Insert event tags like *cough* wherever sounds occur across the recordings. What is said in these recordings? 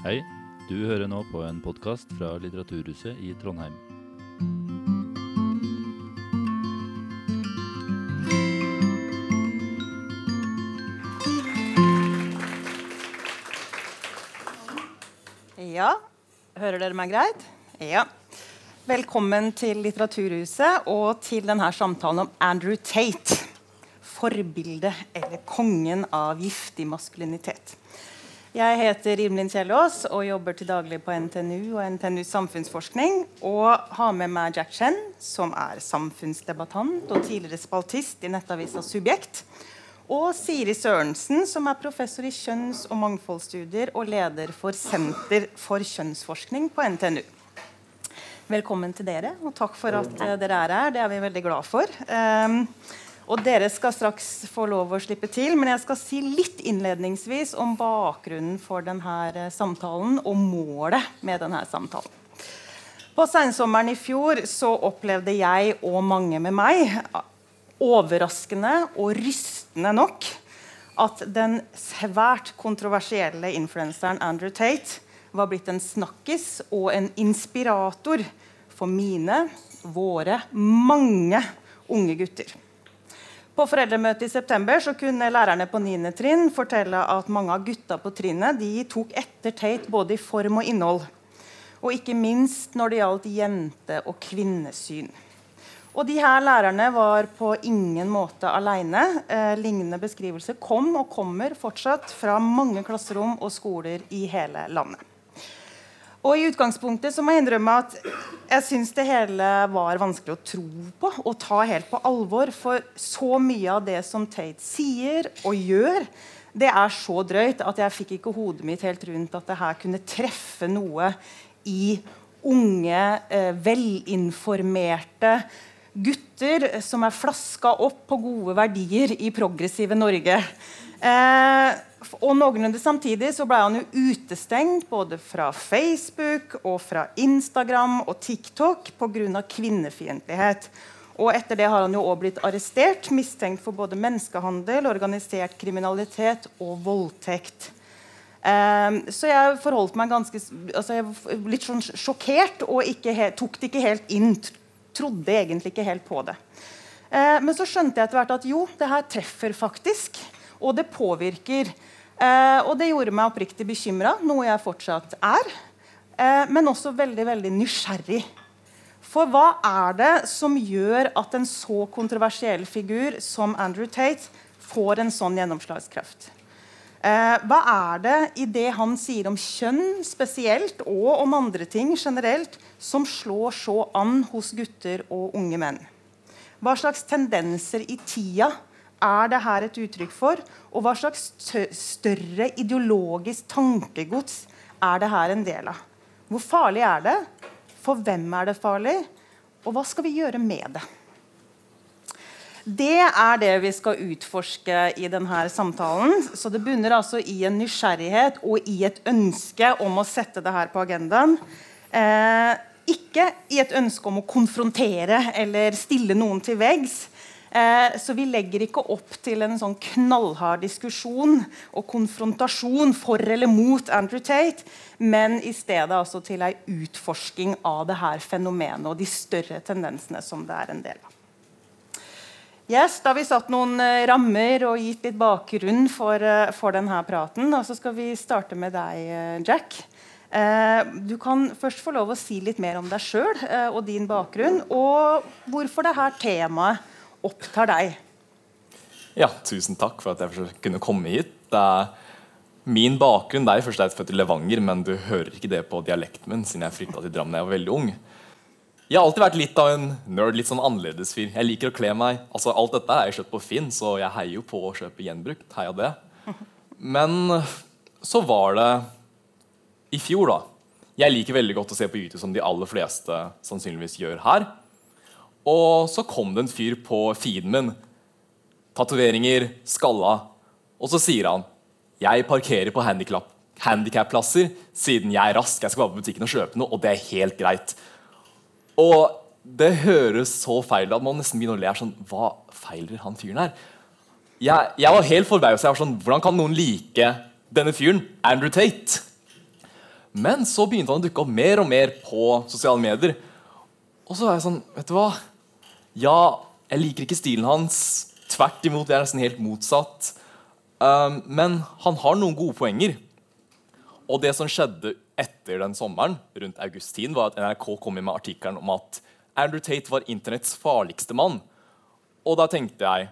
Hei, du hører nå på en podkast fra Litteraturhuset i Trondheim. Ja, hører dere meg greit? Ja. Velkommen til Litteraturhuset og til denne samtalen om Andrew Tate. Forbildet eller kongen av giftig maskulinitet. Jeg heter Imlin Kjellås og jobber til daglig på NTNU og NTNU samfunnsforskning. Og har med meg Jack Chen, som er samfunnsdebattant og tidligere spaltist i nettavisa Subjekt. Og Siri Sørensen, som er professor i kjønns- og mangfoldsstudier og leder for Senter for kjønnsforskning på NTNU. Velkommen til dere, og takk for at uh, dere er her. Det er vi veldig glad for. Og dere skal straks få lov å slippe til, men jeg skal si litt innledningsvis om bakgrunnen for denne uh, samtalen og målet med denne samtalen. På sensommeren i fjor så opplevde jeg og mange med meg overraskende og rystende nok at den svært kontroversielle influenseren Andrew Tate var blitt en snakkis og en inspirator for mine, våre, mange unge gutter. På foreldremøtet i september så kunne lærerne på 9. trinn fortelle at mange av gutta på trinnet de tok etter Tate både i form og innhold. Og ikke minst når det gjaldt jente- og kvinnesyn. Og de her lærerne var på ingen måte alene. Eh, lignende beskrivelser kom og kommer fortsatt fra mange klasserom og skoler i hele landet. Og i utgangspunktet så må jeg innrømme at jeg syns det hele var vanskelig å tro på og ta helt på alvor. For så mye av det som Tate sier og gjør, det er så drøyt at jeg fikk ikke hodet mitt helt rundt at det her kunne treffe noe i unge, eh, velinformerte gutter som er flaska opp på gode verdier i progressive Norge. Eh, og noenlunde samtidig så ble han jo utestengt både fra Facebook og fra Instagram og TikTok pga. kvinnefiendtlighet. Og etter det har han jo også blitt arrestert, mistenkt for både menneskehandel, organisert kriminalitet og voldtekt. Um, så jeg forholdt meg ganske altså jeg litt sånn sjokkert og helt, tok det ikke helt inn. Trodde egentlig ikke helt på det. Uh, men så skjønte jeg etter hvert at jo, det her treffer faktisk. Og det påvirker. Eh, og det gjorde meg oppriktig bekymra, noe jeg fortsatt er. Eh, men også veldig, veldig nysgjerrig. For hva er det som gjør at en så kontroversiell figur som Andrew Tate får en sånn gjennomslagskraft? Eh, hva er det i det han sier om kjønn spesielt, og om andre ting generelt, som slår så an hos gutter og unge menn? Hva slags tendenser i tida er det her et uttrykk for? Og hva slags større ideologisk tankegods er det her en del av? Hvor farlig er det? For hvem er det farlig? Og hva skal vi gjøre med det? Det er det vi skal utforske i denne samtalen. Så det bunner altså i en nysgjerrighet og i et ønske om å sette det her på agendaen. Eh, ikke i et ønske om å konfrontere eller stille noen til veggs. Eh, så vi legger ikke opp til en sånn knallhard diskusjon og konfrontasjon for eller mot Andrew Tate, men i stedet altså til ei utforsking av det her fenomenet og de større tendensene som det er en del av. Yes, da har vi satt noen uh, rammer og gitt litt bakgrunn for, uh, for denne praten. Og så skal vi starte med deg, Jack. du kan først få lov å si litt mer om deg sjøl og din bakgrunn. Og hvorfor dette temaet opptar deg. Ja, tusen takk for at jeg kunne komme hit. Min bakgrunn er først er født i Levanger, men du hører ikke det på dialekten min siden jeg flytta til Drammen da jeg var veldig ung. Jeg har alltid vært litt av en nerd, litt sånn annerledes fyr. Jeg liker å kle meg. Altså, alt dette er jeg kjøpt på Finn, så jeg heier jo på å kjøpe gjenbrukt. Heia det. Men så var det i fjor, da. Jeg liker veldig godt å se på YouTube, som de aller fleste sannsynligvis gjør her. Og så kom det en fyr på feeden min. Tatoveringer, skalla. Og så sier han jeg parkerer på handikapplasser siden jeg er rask. Jeg skal bare på butikken og kjøpe noe, og det er helt greit. Og det høres så feil at man nesten begynner å le. sånn, Hva feiler han fyren her? Jeg, jeg var helt forbauset. Sånn, hvordan kan noen like denne fyren? Andrew Tate. Men så begynte han å dukke opp mer og mer på sosiale medier. Og så var jeg sånn Vet du hva? Ja, jeg liker ikke stilen hans. Tvert imot, jeg er nesten helt motsatt. Um, men han har noen gode poenger. Og det som skjedde etter den sommeren, rundt august-tiden, var at NRK kom med artikkelen om at Andrew Tate var internetts farligste mann. Og da tenkte jeg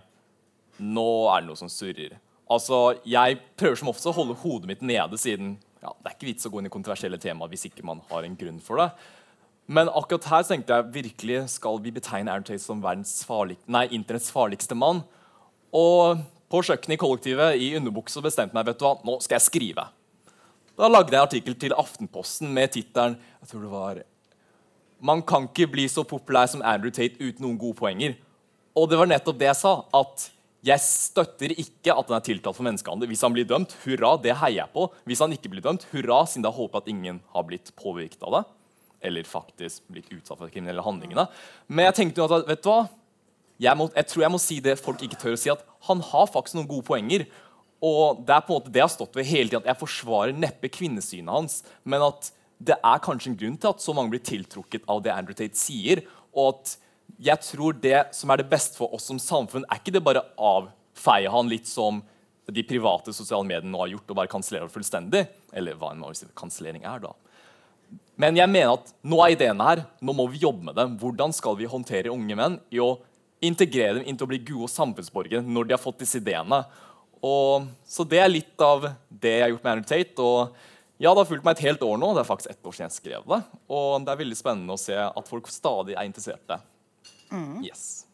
nå er det noe som surrer. Altså, Jeg prøver som ofte å holde hodet mitt nede, siden ja, det er ikke vits å gå inn i kontroversielle temaer hvis ikke man har en grunn for det. Men akkurat her tenkte jeg virkelig skal vi betegne Aaron Tate som farlig, nei, internetts farligste mann. Og på kjøkkenet i kollektivet i underbuksa bestemte meg vet du hva, nå skal jeg skrive. Da lagde jeg en artikkel til Aftenposten med tittelen jeg tror det var, 'Man kan ikke bli så populær som Andrew Tate uten noen gode poenger'. Og det var nettopp det jeg sa. at jeg støtter ikke at han er tiltalt for menneskehandel. Hvis han blir dømt, hurra, det heier jeg på. Hvis han ikke blir dømt, hurra, siden jeg håper håp at ingen har blitt påvirket av det. Eller faktisk blitt utsatt for kriminelle handlingene. Men jeg tenkte jo at vet du hva? Jeg, må, jeg, tror jeg må si det folk ikke tør å si, at han har faktisk noen gode poenger. Og det er på en måte det jeg har stått ved hele tiden, at jeg forsvarer neppe kvinnesynet hans. Men at det er kanskje en grunn til at så mange blir tiltrukket av det Andrew Tate sier. og at jeg tror det som er det beste for oss som samfunn, er ikke det bare avfeie han litt som de private sosiale mediene nå har gjort, og bare kansellere fullstendig. Eller hva en kansellering er, da. Men jeg mener at nå er ideene her. Nå må vi jobbe med dem. Hvordan skal vi håndtere unge menn i å integrere dem inn til å bli gode samfunnsborgere når de har fått disse ideene? Og, så det er litt av det jeg har gjort med Andrew Tate. Og ja, det har fulgt meg et helt år nå. Det er faktisk ett år siden jeg skrev det. Og det er veldig spennende å se at folk stadig er interesserte. Mm. Yes.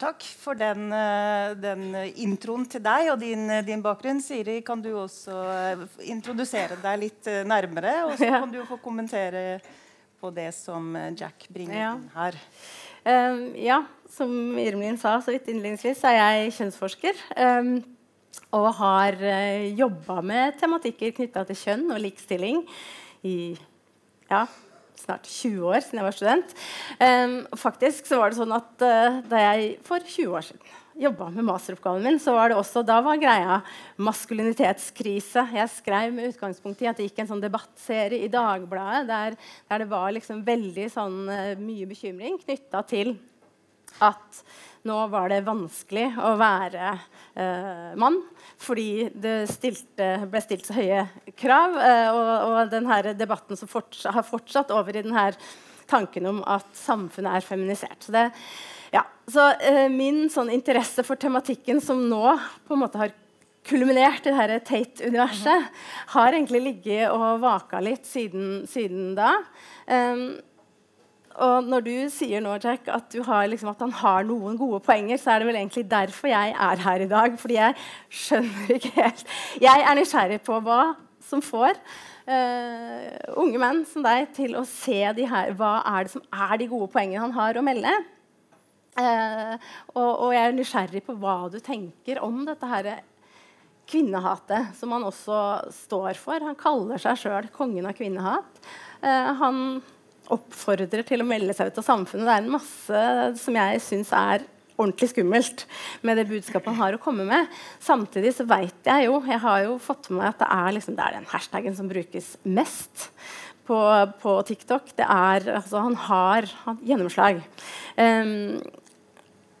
Takk for den, eh, den, introen til deg og din, eh, din, bakgrunn. Siri, kan du også eh, introdusere deg litt nærmere? Og så kan du få kommentere på det som Jack bringer ja. inn her. Um, ja, som Irmelin sa så vidt innledningsvis, er jeg kjønnsforsker. Um, og har uh, jobba med tematikker knytta til kjønn og likestilling i ja, snart 20 år siden jeg var student. Um, faktisk så var det sånn at uh, da jeg for 20 år siden jobba med masteroppgaven min, så var det også da var greia maskulinitetskrise. Jeg skrev med utgangspunkt i at det gikk en sånn debattserie i Dagbladet der, der det var liksom veldig sånn, uh, mye bekymring knytta til at nå var det vanskelig å være eh, mann fordi det stilte, ble stilt så høye krav. Eh, og, og denne debatten som fortsatt, har fortsatt over i denne tanken om at samfunnet er feminisert. Så, det, ja. så eh, min sånn interesse for tematikken som nå på en måte har kulminert i dette Tate-universet, har egentlig ligget og vaka litt siden, siden da. Um, og når du sier nå, Jack, at, liksom, at, han har noen gode poenger, så er det vel egentlig derfor jeg er her i dag. Fordi jeg skjønner ikke helt Jeg er nysgjerrig på hva som får uh, unge menn som deg til å se de her, hva er det som er de gode poengene han har å melde. Uh, og, og, jeg er nysgjerrig på hva du tenker om dette her kvinnehatet, som han også står for. Han kaller seg sjøl kongen av kvinnehat. Uh, han oppfordrer til å melde seg ut av samfunnet. Det er en masse som jeg syns er ordentlig skummelt med det budskapet han har å komme med. Samtidig så vet jeg jo jeg har jo fått med meg at det er, liksom, det er den hashtaggen som brukes mest på, på TikTok. Det er, altså, han har, han, gjennomslag. Um,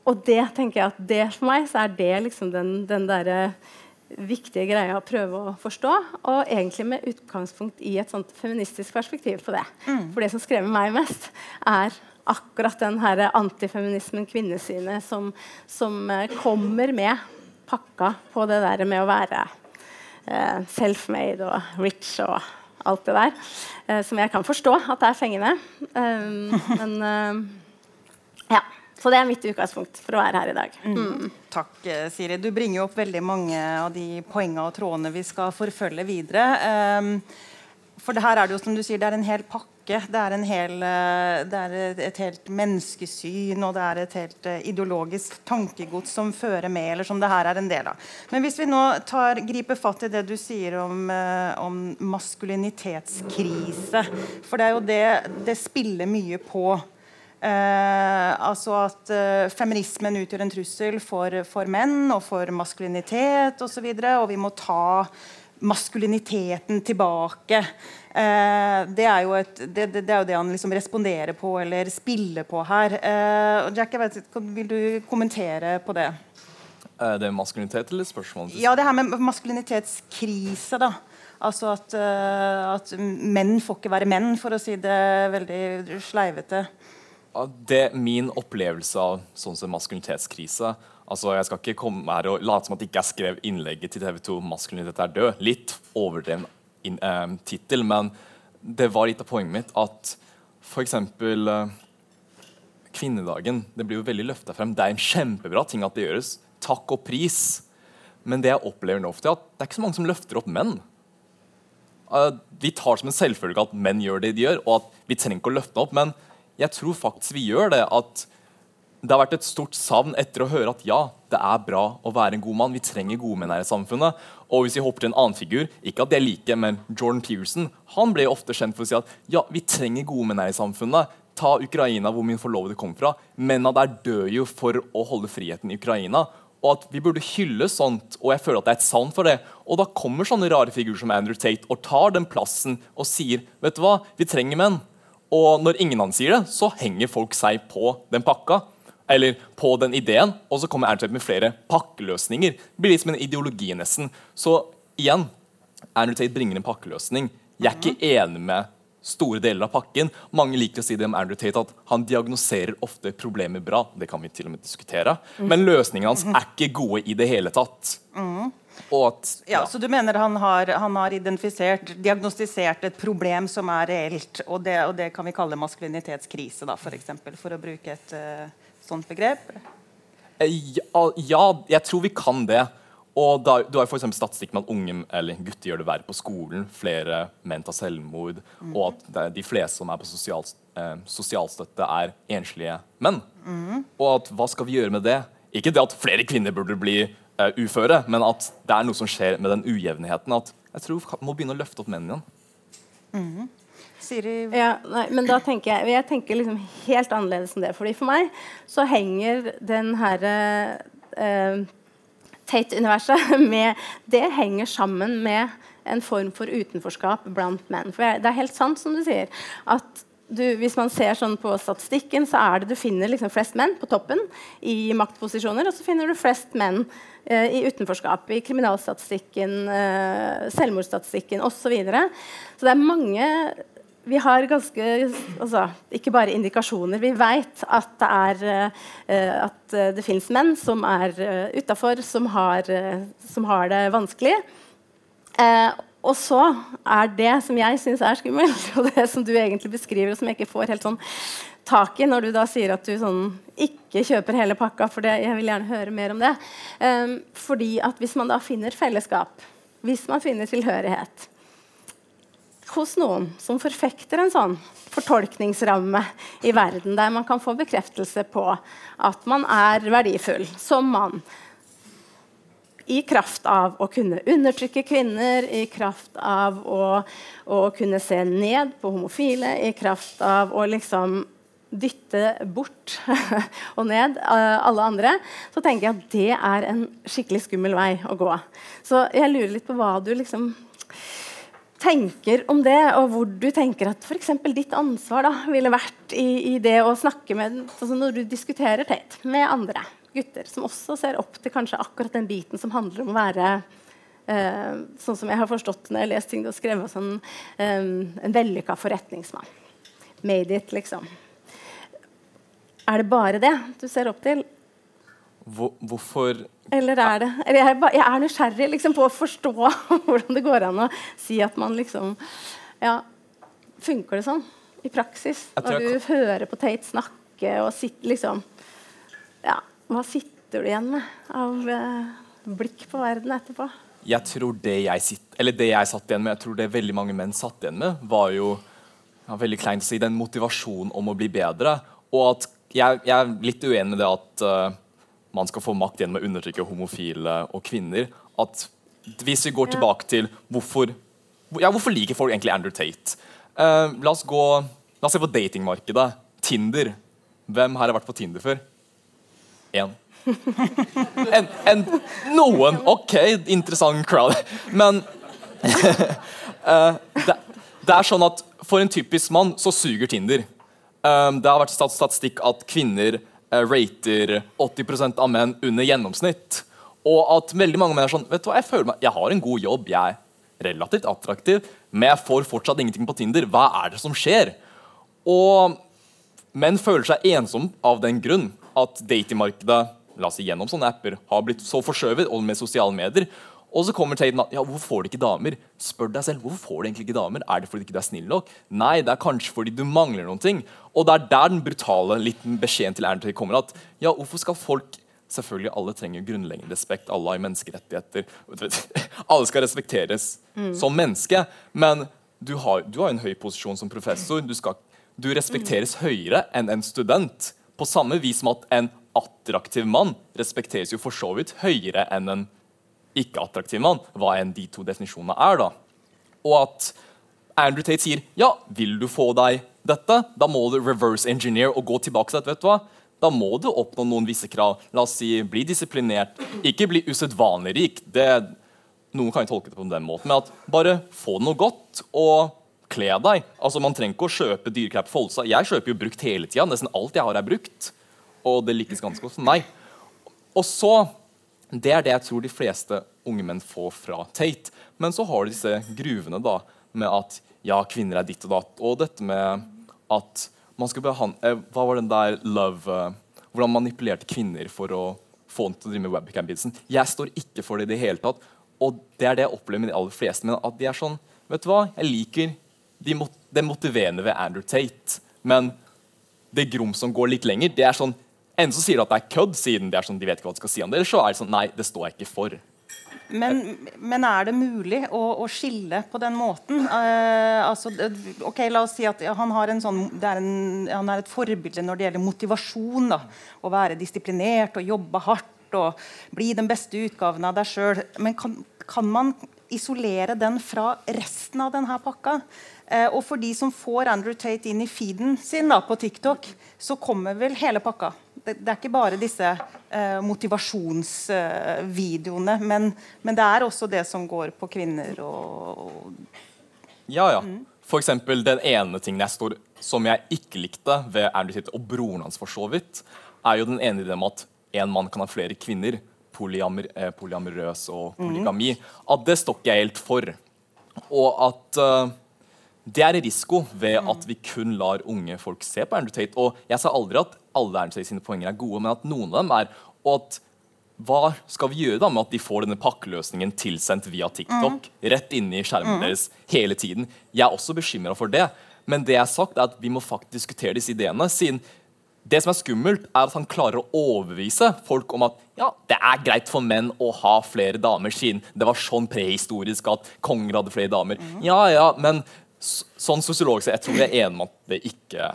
og det tenker jeg at det for meg så er det liksom den, den derre viktige greia å prøve å forstå. Og egentlig med utgangspunkt i et sånt feministisk perspektiv på det. Mm. For det som skremmer meg mest, er akkurat den her antifeminismen, kvinnesynet, som, som uh, kommer med pakka på det der med å være eh, self-made og rich og alt det der. Eh, som jeg kan forstå at det er fengende. men ja. Så det er mitt utgangspunkt for å være her i dag. Mm. Takk, eh, Siri. Du bringer opp veldig mange av de poengene og trådene vi skal forfølge videre. Um, for det her er det jo som du sier, det er en hel pakke. Det er, hel, eh, det er et helt menneskesyn og det er et helt uh, ideologisk tankegods som fører med, eller som det her er en del av. Men hvis vi nå tar, griper fatt i det du sier om, uh, om maskulinitetskrise For det er jo det det spiller mye på. Eh, altså at eh, feminismen utgjør en trussel for, for, menn og for maskulinitet osv. Og, så og vi må ta maskuliniteten tilbake. Eh, det, er jo et, det, det, det, er jo det han liksom responderer på eller spiller på her. Eh, Jack, jeg vet, Vil du kommentere på det? Er det maskulinitet eller spørsmål? Ja, det her med maskulinitetskrise. da. Altså at, uh, at, menn får ikke være menn, for å si det veldig sleivete. Det er min opplevelse av sånn som maskulinitetskrise altså Jeg skal ikke komme her og late som at jeg ikke skrev innlegget til TV 2 'Maskulinitet er død'. Litt overdreven uh, tittel, men det var litt av poenget mitt at f.eks. Uh, kvinnedagen det blir jo veldig løfta frem. Det er en kjempebra ting at det gjøres. Takk og pris. Men det jeg opplever nå ofte, er at det er ikke så mange som løfter opp menn. Uh, vi tar som en selvfølge at menn gjør det de gjør, og at vi trenger ikke å løfte opp. Men jeg tror faktisk vi gjør det. At det har vært et stort savn etter å høre at ja, det er bra å være en god mann. Vi trenger gode menn her i samfunnet. Og hvis vi hopper til en annen figur, ikke at det er like, men Jordan Pearson han ble ofte kjent for å si at ja, vi trenger gode menn her i samfunnet. Ta Ukraina, hvor min forlovede kom fra. Mennene der dør jo for å holde friheten i Ukraina og at vi burde hylle sånt, og jeg føler at det er et savn for det. Og da kommer sånne rare figurer som Andrew Tate og tar den plassen og sier vet du hva, vi trenger menn. Og når ingen annen sier det, så henger folk seg på den pakka. Eller på den ideen, og så kommer Tate med flere pakkeløsninger. Det blir litt som en ideologi, nesten. Så igjen, Tate bringer en pakkeløsning. Jeg er ikke enig med store deler av pakken. Mange liker å si det om Andrew Tate at han diagnoserer ofte problemer bra. Det kan vi til og med diskutere. Men løsningene hans er ikke gode i det hele tatt. At, ja. ja. Så du mener han har, han har, identifisert, diagnostisert et problem som er reelt, og det, og det kan vi kalle maskulinitetskrise, da, for, eksempel, for å bruke et uh, sånt begrep? Eh, ja, ja, jeg tror vi kan det. Og da, Du har for statistikk med at unge eller gutter gjør det verre på skolen. Flere menn tar selvmord. Mm. Og at de fleste som er på sosial, eh, sosialstøtte, er enslige menn. Mm. Og at hva skal vi gjøre med det? Ikke det at flere kvinner burde bli eh, uføre, men at det er noe som skjer med den ujevnheten. At jeg tror vi må begynne å løfte opp menn igjen. Mm. Siri? Ja, nei, men da tenker jeg, jeg tenker liksom helt annerledes enn det. Fordi For meg så henger den herre uh, Tate-universet *laughs* det henger sammen med en form for utenforskap blant menn. For det er helt sant, som du sier, at du, hvis man ser sånn på statistikken, så er det du finner liksom flest menn på toppen i maktposisjoner, og så finner du flest menn eh, i utenforskap, i kriminalstatistikken, eh, selvmordsstatistikken osv. Så, videre. så det er mange vi har ganske altså, Ikke bare indikasjoner. Vi vet at det, er, uh, at det fins menn som er utafor, som, som, har det vanskelig. Og så er det som jeg syns er skummelt, *laughs* og det som du egentlig beskriver, og som jeg ikke får helt sånn tak i når du da sier at du sånn ikke kjøper hele pakka, for det, jeg vil gjerne høre mer om det. Um, fordi at hvis man da finner fellesskap, hvis man finner tilhørighet, hos noen som forfekter en sånn fortolkningsramme i verden, der man kan få bekreftelse på at man er verdifull som mann. I kraft av å kunne undertrykke kvinner, i kraft av å, å kunne se ned på homofile, i kraft av å liksom dytte bort *laughs* og ned uh, alle andre, så tenker jeg at det er en skikkelig skummel vei å gå. Så jeg lurer litt på hva du liksom tenker om det, og hvor du tenker at f.eks. ditt ansvar da, ville vært i, i, det å snakke med altså Når du diskuterer Tate med andre gutter som også ser opp til kanskje akkurat den biten som handler om å være eh, sånn som jeg har forstått når jeg har lest ting du har skrevet, sånn, eh, en vellykka forretningsmann. Made it, liksom. Er det bare det du ser opp til? Hvor, hvorfor eller er det eller jeg, jeg, er nysgjerrig liksom, på å forstå *laughs* hvordan det går an å si at man liksom Ja, funker det sånn i praksis? Når du hører på Tate snakke og sitter liksom Ja, hva sitter du igjen med av eh, blikk på verden etterpå? Jeg tror det jeg, sitt, eller det jeg satt igjen med, jeg tror det veldig mange menn satt igjen med, var jo ja, veldig kleint å si, den motivasjonen om å bli bedre. Og at jeg, jeg er litt uenig med det at uh, man skal få makt gjennom å undertrykke homofile og kvinner. at Hvis vi går tilbake til hvorfor, ja, hvorfor liker folk egentlig Andrew Tate? Uh, la, oss gå, la oss se på datingmarkedet. Tinder. Hvem her har vært på Tinder før? Én. *laughs* En, en, noen. OK, interessant crowd. Men uh, *laughs* det, det er sånn at For en typisk mann så suger Tinder. Um, det har vært stat statistikk at kvinner uh, rater 80% av menn under gjennomsnitt. Og at veldig mange menn er sånn Vet du hva, jeg føler meg, jeg har en god jobb, jeg er relativt attraktiv, men jeg får fortsatt ingenting på Tinder. Hva er det som skjer? Og menn føler seg ensomme av den grunn at datingmarkedet la oss si, gjennom sånne apper har blitt så forskjøvet, og med sosiale medier. Og så kommer Taden at ja, hvorfor får du ikke damer? Spør deg selv, hvorfor får du egentlig ikke damer? Er det fordi du ikke er snill nok? Nei, det er kanskje fordi du mangler noen ting. Og det er der den brutale liten beskjeden til Erntøy kommer. at ja, hvorfor skal folk Selvfølgelig, alle trenger grunnleggende respekt. Alle har menneskerettigheter. *laughs* alle skal respekteres mm. som menneske. Men du har, du har, en høy posisjon som professor. Du, skal, du respekteres mm. høyere enn en student. På samme vis som at en attraktiv mann respekteres jo for så vidt høyere enn en ikke-attraktiv mann, hva enn de to definisjonene er. da. Og at Andrew Tate sier ja, vil du få deg dette, da må du reverse engineer og gå tilbake til dette. vet du hva? Da må du oppnå noen visse krav. La oss si bli disiplinert, ikke bli usedvanlig rik. Det, noen kan jo tolke det på den måten, men at bare få noe godt og kle deg. Altså, Man trenger ikke å kjøpe dyreklær på Folsa. Jeg kjøper jo brukt hele tida. Nesten alt jeg har, er brukt. Og det likes ganske godt for meg. Og så det er det jeg tror de fleste unge menn får fra Tate. Men så har du disse gruvene da, med at ja, kvinner er ditt og datt. Og dette med at man skal behandle eh, Hva var den der love uh, Hvordan manipulerte kvinner for å få dem til å drive med webcam-bidsen. Jeg står ikke for det i det hele tatt. Og det er det jeg opplever med de aller fleste. Men at de er sånn Vet du hva, jeg liker det mot de motiverende ved Andrew Tate. Men det grom som går litt lenger, det er sånn Enten så sier du at det er kødd, siden det er sånn, de vet ikke hva de skal si om det, eller så er det sånn Nei, det står jeg ikke for. Men, men er det mulig å, å, skille på den måten? Uh, altså, ok, La oss si at han, har en sånn, er en, han er et forbilde når det gjelder motivasjon. Da. Å være disiplinert og jobbe hardt og bli den beste utgaven av deg sjøl. Men kan, kan, man isolere den fra resten av denne pakka? Uh, og for de som får Andrew Tate inn i feeden sin da, på TikTok, så kommer vel hele pakka det, det, er ikke bare disse eh, motivasjonsvideoene, eh, men, men, det er også det som går på kvinner og, og Ja, ja. Mm. For eksempel, den ene tingen jeg står, som jeg ikke likte ved Andrew Tate, og broren hans for så vidt, er jo den ene ideen om at en mann kan ha flere kvinner. Polyamor, eh, polyamorøs og mm. polygami. Mm. At det står ikke jeg helt for. Og at uh, det er risiko ved mm. at vi kun lar unge folk se på Andrew Tate. Og jeg sa aldri at alle Andrew Tate sine poenger er gode, men at noen av dem er. Og at hva skal vi gjøre da med at de får denne pakkeløsningen tilsendt via TikTok mm. rett inne i skjermen mm. deres hele tiden? Jeg er også bekymra for det. Men det jeg har sagt er at vi må faktisk diskutere disse ideene. siden det som er skummelt, er at han klarer å overbevise folk om at ja, det er greit for menn å ha flere damer, siden det var sånn prehistorisk at konger hadde flere damer. Mm. Ja, ja, men sånn sosiolog så jeg tror jeg er enig om at det ikke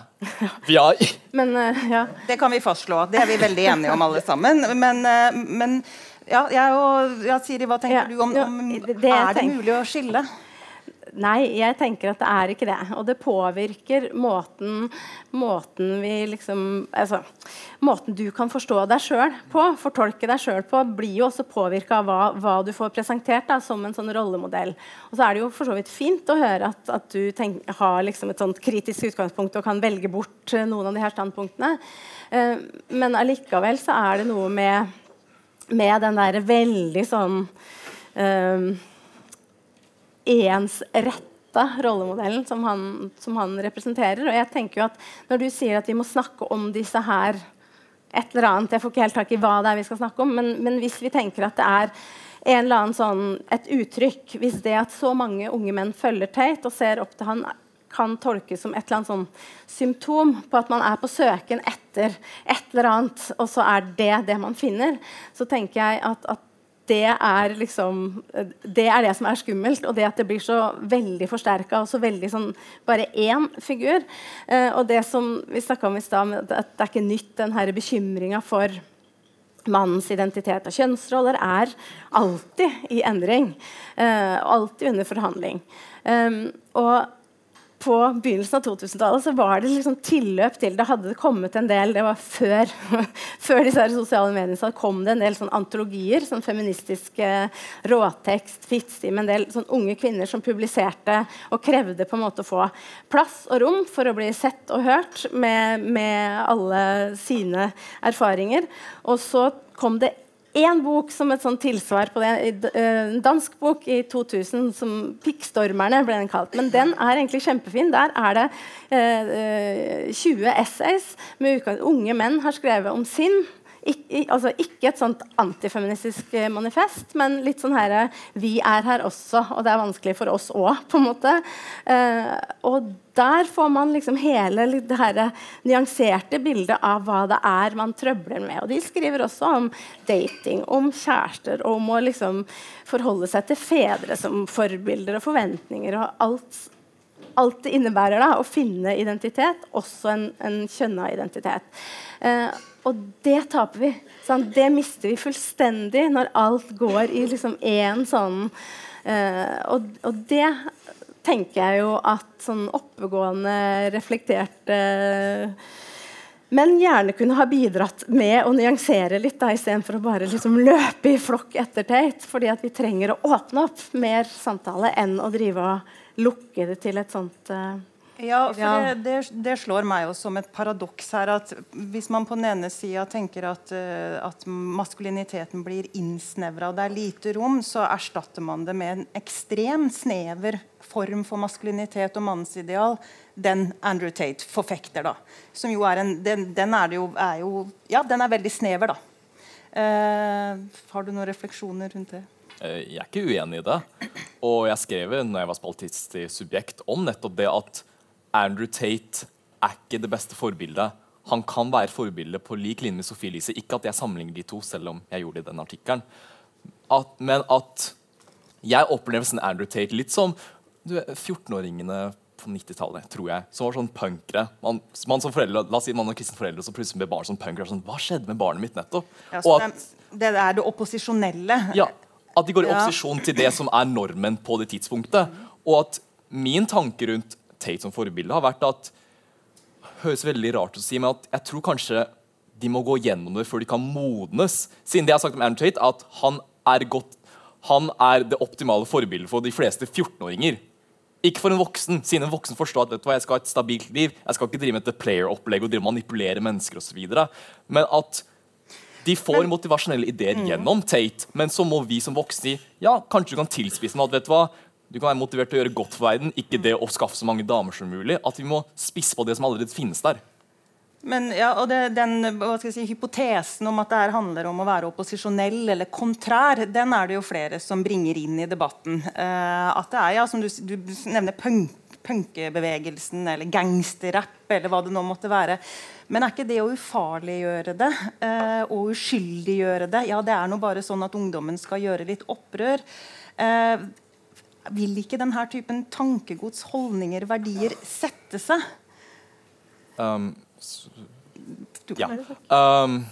vi har... *laughs* Men, uh, ja. Det kan vi fastslå. Det er vi veldig enige om, alle sammen. Men, uh, men ja, jeg og ja, Siri, hva tenker ja, du om, om det, det Er det mulig å skille? Nei, jeg tenker at det er ikke det. Og det påvirker måten, måten vi liksom altså, Måten du kan forstå deg sjøl på, fortolke deg sjøl på, blir jo også påvirka av hva, hva, du får presentert da, som en sånn rollemodell. Og så er det jo for så vidt fint å høre at, at du tenk, har liksom et sånt kritisk utgangspunkt og kan velge bort noen av de her standpunktene. Uh, men allikevel så er det noe med, med den der veldig sånn uh, ensretta rollemodellen som han, som han, representerer. Og jeg tenker jo at Når du sier at vi må snakke om disse her et eller annet, Jeg får ikke helt tak i hva det er vi skal snakke om, men, men hvis vi tenker at det er en eller annen sånn, et uttrykk Hvis det at så mange unge menn følger Tate og ser opp til han kan tolkes som et eller annet sånn symptom på at man er på søken etter et eller annet, og så er det det man finner, så tenker jeg at, at det er liksom Det er det som er skummelt. Og det at det blir så veldig forsterka og så veldig sånn bare én figur. Eh, og det som vi snakka om i stad, at det er ikke nytt, den her bekymringa for mannens identitet og kjønnsroller er alltid i endring. Eh, alltid under forhandling. Um, og på begynnelsen av 2000-tallet så var det liksom tilløp til Det hadde kommet en del Det var før, *laughs* før disse sosiale mediene så kom det en del sånn antologier. sånn Feministiske råtekst, Fittstim, en del sånn unge kvinner som publiserte og krevde på en måte å få plass og rom for å bli sett og hørt med, med alle sine erfaringer. Og så kom det én bok som et sånn tilsvar på det. Eh, en dansk bok i 2000 som 'Pikkstormerne' ble den kalt. Men den er egentlig kjempefin. Der er det eh, 20 eh, essays med unge menn har skrevet om sin Ik altså ikke et sånt antifeministisk eh, manifest, men litt sånn her Vi er her også, og det er vanskelig for oss òg, på en måte. Eh, og der får man liksom hele det her nyanserte bildet av hva det er man trøbler med. Og de skriver også om dating, om kjærester, om å liksom forholde seg til fedre som forbilder og forventninger og alt, alt det innebærer da, å finne identitet, også en, en kjønna identitet. Eh, og det taper vi. Sant? det mister vi fullstendig når alt går i liksom sånn eh, og, og, det tenker jeg jo at sånn oppegående, reflekterte men gjerne kunne ha bidratt med å nyansere litt da, istedenfor å bare liksom løpe i flokk etter Tate. fordi at vi trenger å åpne opp mer samtale enn å drive og lukke det til et sånt uh, ja, for det, det, det, slår meg jo som et paradoks her at hvis man på den ene sida tenker at, uh, at, maskuliniteten blir innsnevra og det er lite rom, så erstatter man det med en ekstrem snever form for maskulinitet og mannsideal. Den Andrew Tate forfekter, da. Som jo er en Den, den er, jo, er jo, Ja, den er veldig snever, da. Uh, har du noen refleksjoner rundt det? Eh, jeg er ikke uenig i det. Og jeg skrev når jeg var spaltist i Subjekt, om nettopp det at Andrew Tate er ikke det beste forbildet. Han kan være forbilde på lik linje med Sophie Elise. Ikke at jeg sammenligner de to, selv om jeg gjorde det i den artikkelen. men at jeg opplever sånn Andrew Tate litt som 14-åringene på 90-tallet, tror jeg, som var sånn punkere. Man, man, som foreldre, la oss si man har kristne foreldre, så plutselig ble barn som punkere. Sånn, Hva skjedde med barnet mitt nettopp? Ja, at, det er det opposisjonelle? Ja, at de går i opposisjon ja. til det som er normen på det tidspunktet. Og at min tanke rundt Tate som forbilde, har vært at høres veldig rart å si, men at jeg tror kanskje de må gå gjennom det før de kan modnes. Siden det jeg har sagt om Andrew Tate, at han er, godt, han er det optimale forbildet for de fleste 14-åringer. Ikke for en voksen, siden en voksen forstår at vet du hva, jeg skal ha et stabilt liv. Jeg skal ikke drive med et player-opplegg og manipulere mennesker osv. Men at de får motivasjonelle ideer mm. gjennom Tate, men så må vi som voksne si ja, kanskje du kan tilspisse med at vet du hva, du kan være motivert til å gjøre godt for verden, ikke det å skaffe så mange damer som mulig. At vi må spisse på det som allerede finnes der. Men ja, og det, den si, Hypotesen om at det her handler om å være opposisjonell eller kontrær, den er det jo flere som bringer inn i debatten. Uh, at det er, ja, som du, du nevner, punk, eller gangsterrapp eller hva det nå måtte være. Men er ikke det å ufarliggjøre det uh, og uskyldiggjøre det Ja, det er nå bare sånn at ungdommen skal gjøre litt opprør. Uh, vil ikke denne typen tankegods, holdninger, verdier sette seg? Um, ja. Um,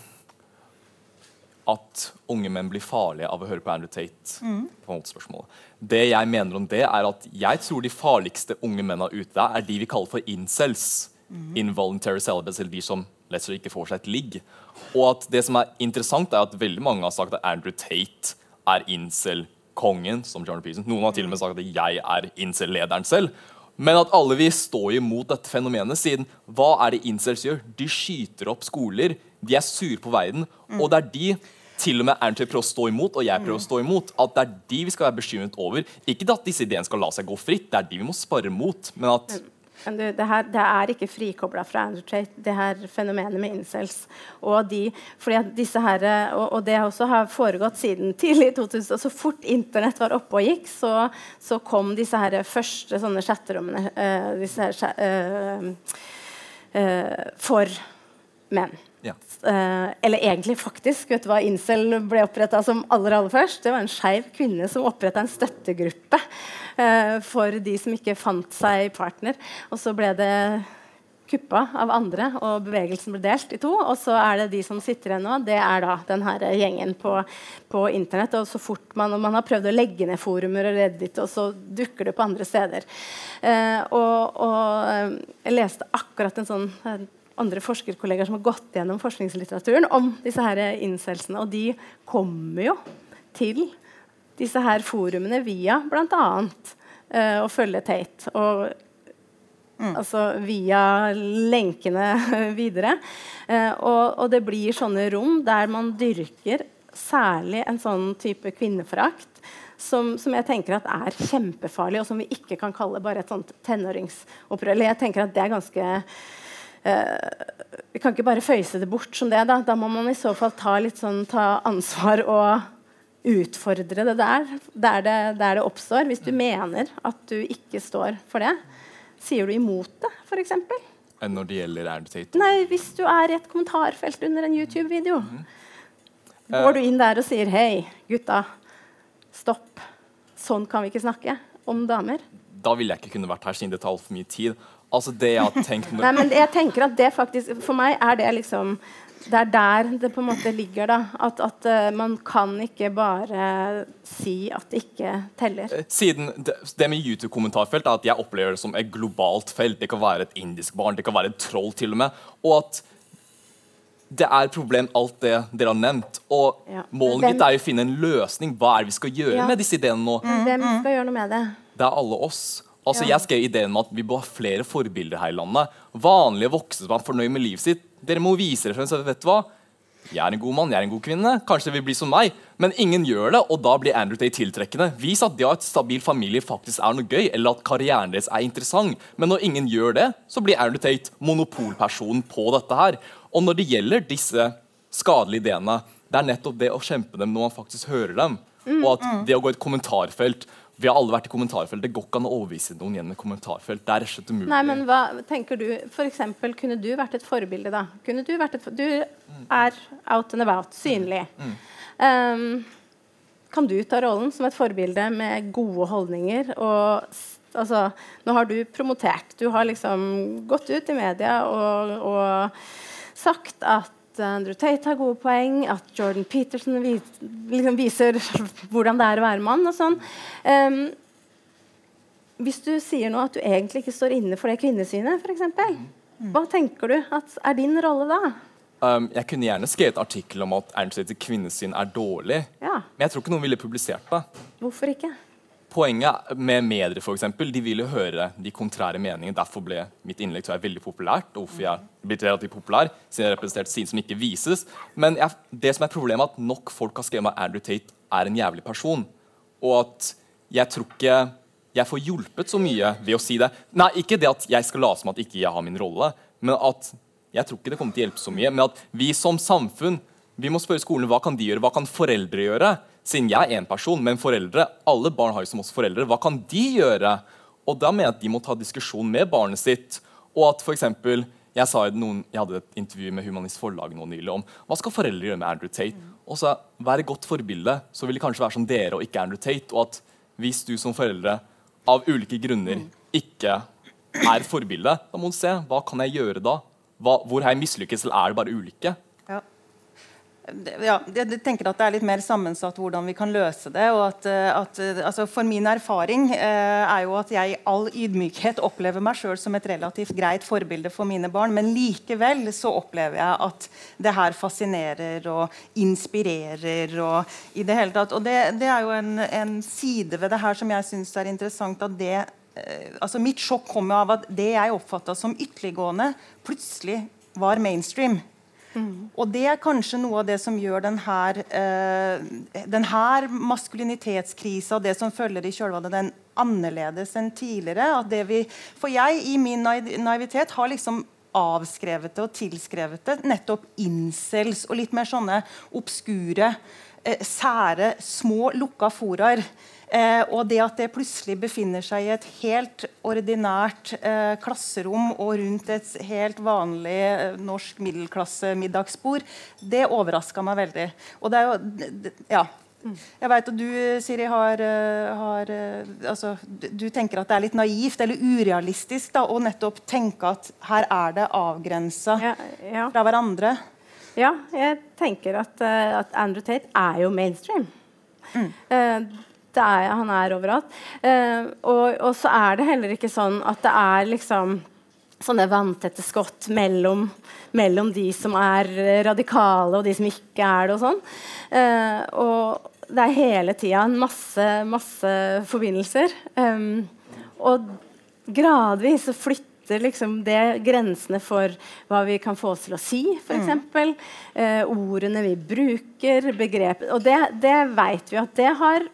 at unge menn blir farlige av å høre på Andrew Tate. Mm. på Det jeg mener om det, er at jeg tror de farligste unge mennene ute er de vi kaller for incels. Mm. Involuntary celibates, eller de som leser ikke får seg et ligg. Og at det som er interessant, er at veldig mange har sagt at Andrew Tate er incel kongen, som John Peterson. Noen har til og med sagt at jeg er incel-lederen selv. Men at alle vil stå imot dette fenomenet, siden hva er det incels gjør? De skyter opp skoler, de er sure på verden, mm. og det er de til og med Ernst prøver å stå imot, og jeg prøver å stå imot. At det er de vi skal være bekymret over. Ikke at disse ideene skal la seg gå fritt, det er de vi må spare mot. men at det, her, det, er ikke frikobla fra Andrew Tate, det her fenomenet med incels. Og, de, her, og, og det også har foregått siden tidlig 2000. Så fort Internett var oppe og gikk, så, så kom disse her første sånne chatterommene uh, uh, uh, for menn. Ja. Uh, eller egentlig, faktisk. vet du hva Incel ble oppretta som aller aller først? Det var en skeiv kvinne som oppretta en støttegruppe uh, for de som ikke fant seg partner. Og så ble det kuppa av andre, og bevegelsen ble delt i to. Og så er det de som sitter igjen nå, det er da den her gjengen på, på Internett. Og så fort man, man, har prøvd å legge ned forumer og Reddit, og så dukker det på andre steder. Eh, og, og jeg leste akkurat en sånn andre forskerkollegaer som har gått gjennom forskningslitteraturen om disse her incelsene, og de kommer jo til disse her forumene via bl.a. Uh, å følge Tate. Og Mm. Altså via lenkene *laughs* videre. Uh, og, og, det blir sånne rom der man dyrker særlig en sånn type kvinneforakt som, som, jeg tenker at er kjempefarlig, og som vi ikke kan kalle bare et sånt tenåringsopprør. Jeg tenker at det er ganske eh, Vi kan ikke bare føyse det bort som det. Da, da må man i så fall ta, sånn, ta ansvar og utfordre det der, der det, der det oppstår. Hvis du mener at du ikke står for det, Sier du imot det, f.eks.? Enn når det gjelder Ernst? Nei, Hvis du er i et kommentarfelt under en YouTube-video, mm. går du inn der og sier 'Hei, gutta, stopp. Sånn kan vi ikke snakke om damer'? Da ville jeg ikke kunne vært her siden det tar altfor mye tid. Altså det jeg har tenkt Nei, men jeg tenker at det faktisk For meg er det liksom det er der det på en måte ligger. da, At, at uh, man kan ikke bare si at det ikke teller. Eh, siden Det, det med YouTube-kommentarfelt er at jeg opplever det som et globalt felt. Det kan være et indisk barn, det kan være et troll til og med. Og at det er et problem, alt det dere har nevnt. Og ja. målet mitt er å finne en løsning. Hva er det vi skal gjøre ja. med disse ideene nå? Hvem skal gjøre noe med det? Det er alle oss. Altså. Jeg skrev ideen om at vi bør ha flere forbilder her i landet. Vanlige voksne som er fornøyd med livet sitt. Dere må vise dere frem. vet du hva? Jeg er en god mann, jeg er en god kvinne. Kanskje det vil bli som meg. Men ingen gjør det, og da blir Andrew Tate tiltrekkende. Vis at det å ha et stabil familie faktisk er noe gøy, eller at karrieren deres er interessant. Men når ingen gjør det, så blir Andrew Tate monopolpersonen på dette her. Og når det gjelder disse skadelige ideene, det er nettopp det å kjempe dem når man faktisk hører dem. Og at mm, mm. det å gå i et kommentarfelt vi har alle vært i kommentarfelt. Det går ikke an å overbevise noen gjennom et kommentarfelt. Det er rett og slett umulig. Nei, men hva tenker du? For eksempel, kunne du vært et forbilde, da? Kunne Du vært et, du er out and about, synlig. Mm. Um, kan du ta rollen som et forbilde med gode holdninger? Og, altså, nå har du promotert. Du har liksom gått ut i media og, og sagt at Andrew Tate har gode poeng, at Jordan Peterson vis, liksom viser *laughs* hvordan det er å være mann. og sånn. Um, hvis du sier nå at du egentlig ikke står inne for det kvinnesynet, f.eks., hva tenker du at er din rolle da? Um, jeg kunne gjerne skrevet artikkel om at Ernst Tate kvinnesyn er dårlig. Ja. Men jeg tror ikke noen ville publisert det. Hvorfor ikke? Poenget med medier for eksempel, de vil jo høre de kontrære meningene. Derfor ble mitt innlegg jeg, veldig populært. og hvorfor jeg blitt relativt populær, siden jeg representerte siden som ikke vises. Men jeg, det som er problemet er at nok folk har skrevet at Andrew Tate er en jævlig person. Og at jeg tror ikke jeg får hjulpet så mye ved å si det. Nei, ikke det at jeg skal late som at ikke jeg har min rolle, men at jeg tror ikke det kommer til å hjelpe så mye. Men at vi som samfunn vi må spørre skolene hva kan de gjøre, hva kan foreldre gjøre? Siden jeg er én person, men foreldre, alle barn har jo som oss foreldre, hva kan de gjøre? Og da mener jeg at de må ta diskusjon med barnet sitt. Og at for eksempel, jeg, jeg hadde et intervju med Humanist Forlag nå nylig om hva skal foreldre gjøre med Andrew Tate. Og så Vær et godt forbilde, så vil det kanskje være som dere og ikke Andrew Tate. Og at hvis du som foreldre av ulike grunner ikke er forbilde, da må du se hva kan jeg gjøre da? Hva, hvor har jeg mislykkes, eller er det bare ulykke? Ja, jeg tenker at det er litt mer sammensatt hvordan vi kan løse det. og at, eh, at eh, altså For min erfaring eh, er jo at jeg i all ydmykhet opplever meg sjøl som et relativt greit forbilde for mine barn, men likevel så opplever jeg at det her fascinerer og inspirerer. Og i det hele tatt, og det, det er jo en, en, side ved det her som jeg syns er interessant. at det eh, altså Mitt sjokk kom av at det jeg oppfatta som ytterliggående, plutselig var mainstream. Mm. Og det er kanskje noe av det som gjør denne, eh, denne maskulinitetskrisa og det som følger i kjølvannet den annerledes enn tidligere. Vi, for jeg i min naivitet har liksom avskrevet det og tilskrevet det nettopp incels og litt mer sånne obskure, eh, sære, små, lukka foraer Eh, og det at det plutselig befinner seg i et helt ordinært eh, klasserom og rundt et helt vanlig eh, norsk middelklasse middagsbord, det overraska meg veldig. Og det er jo, ja, Jeg vet at du, Siri, har, eh, har eh, altså, du, tenker at det er litt naivt eller urealistisk da, å nettopp tenke at her er det avgrensa Ja, ja. fra hverandre. Ja, jeg tenker at, eh, at Andrew Tate er jo mainstream. Eh, det er, han er overalt. Eh, og, og så er det heller ikke sånn at det er liksom sånne vanntette skott mellom, mellom de som er eh, radikale, og de som ikke er det. og sånn. Eh, og det er hele tida en masse, masse forbindelser. Um, og gradvis så flytter liksom det grensene for hva vi kan få oss til å si, f.eks. Eh, ordene vi bruker, begrepet Og det, det vet vi at det har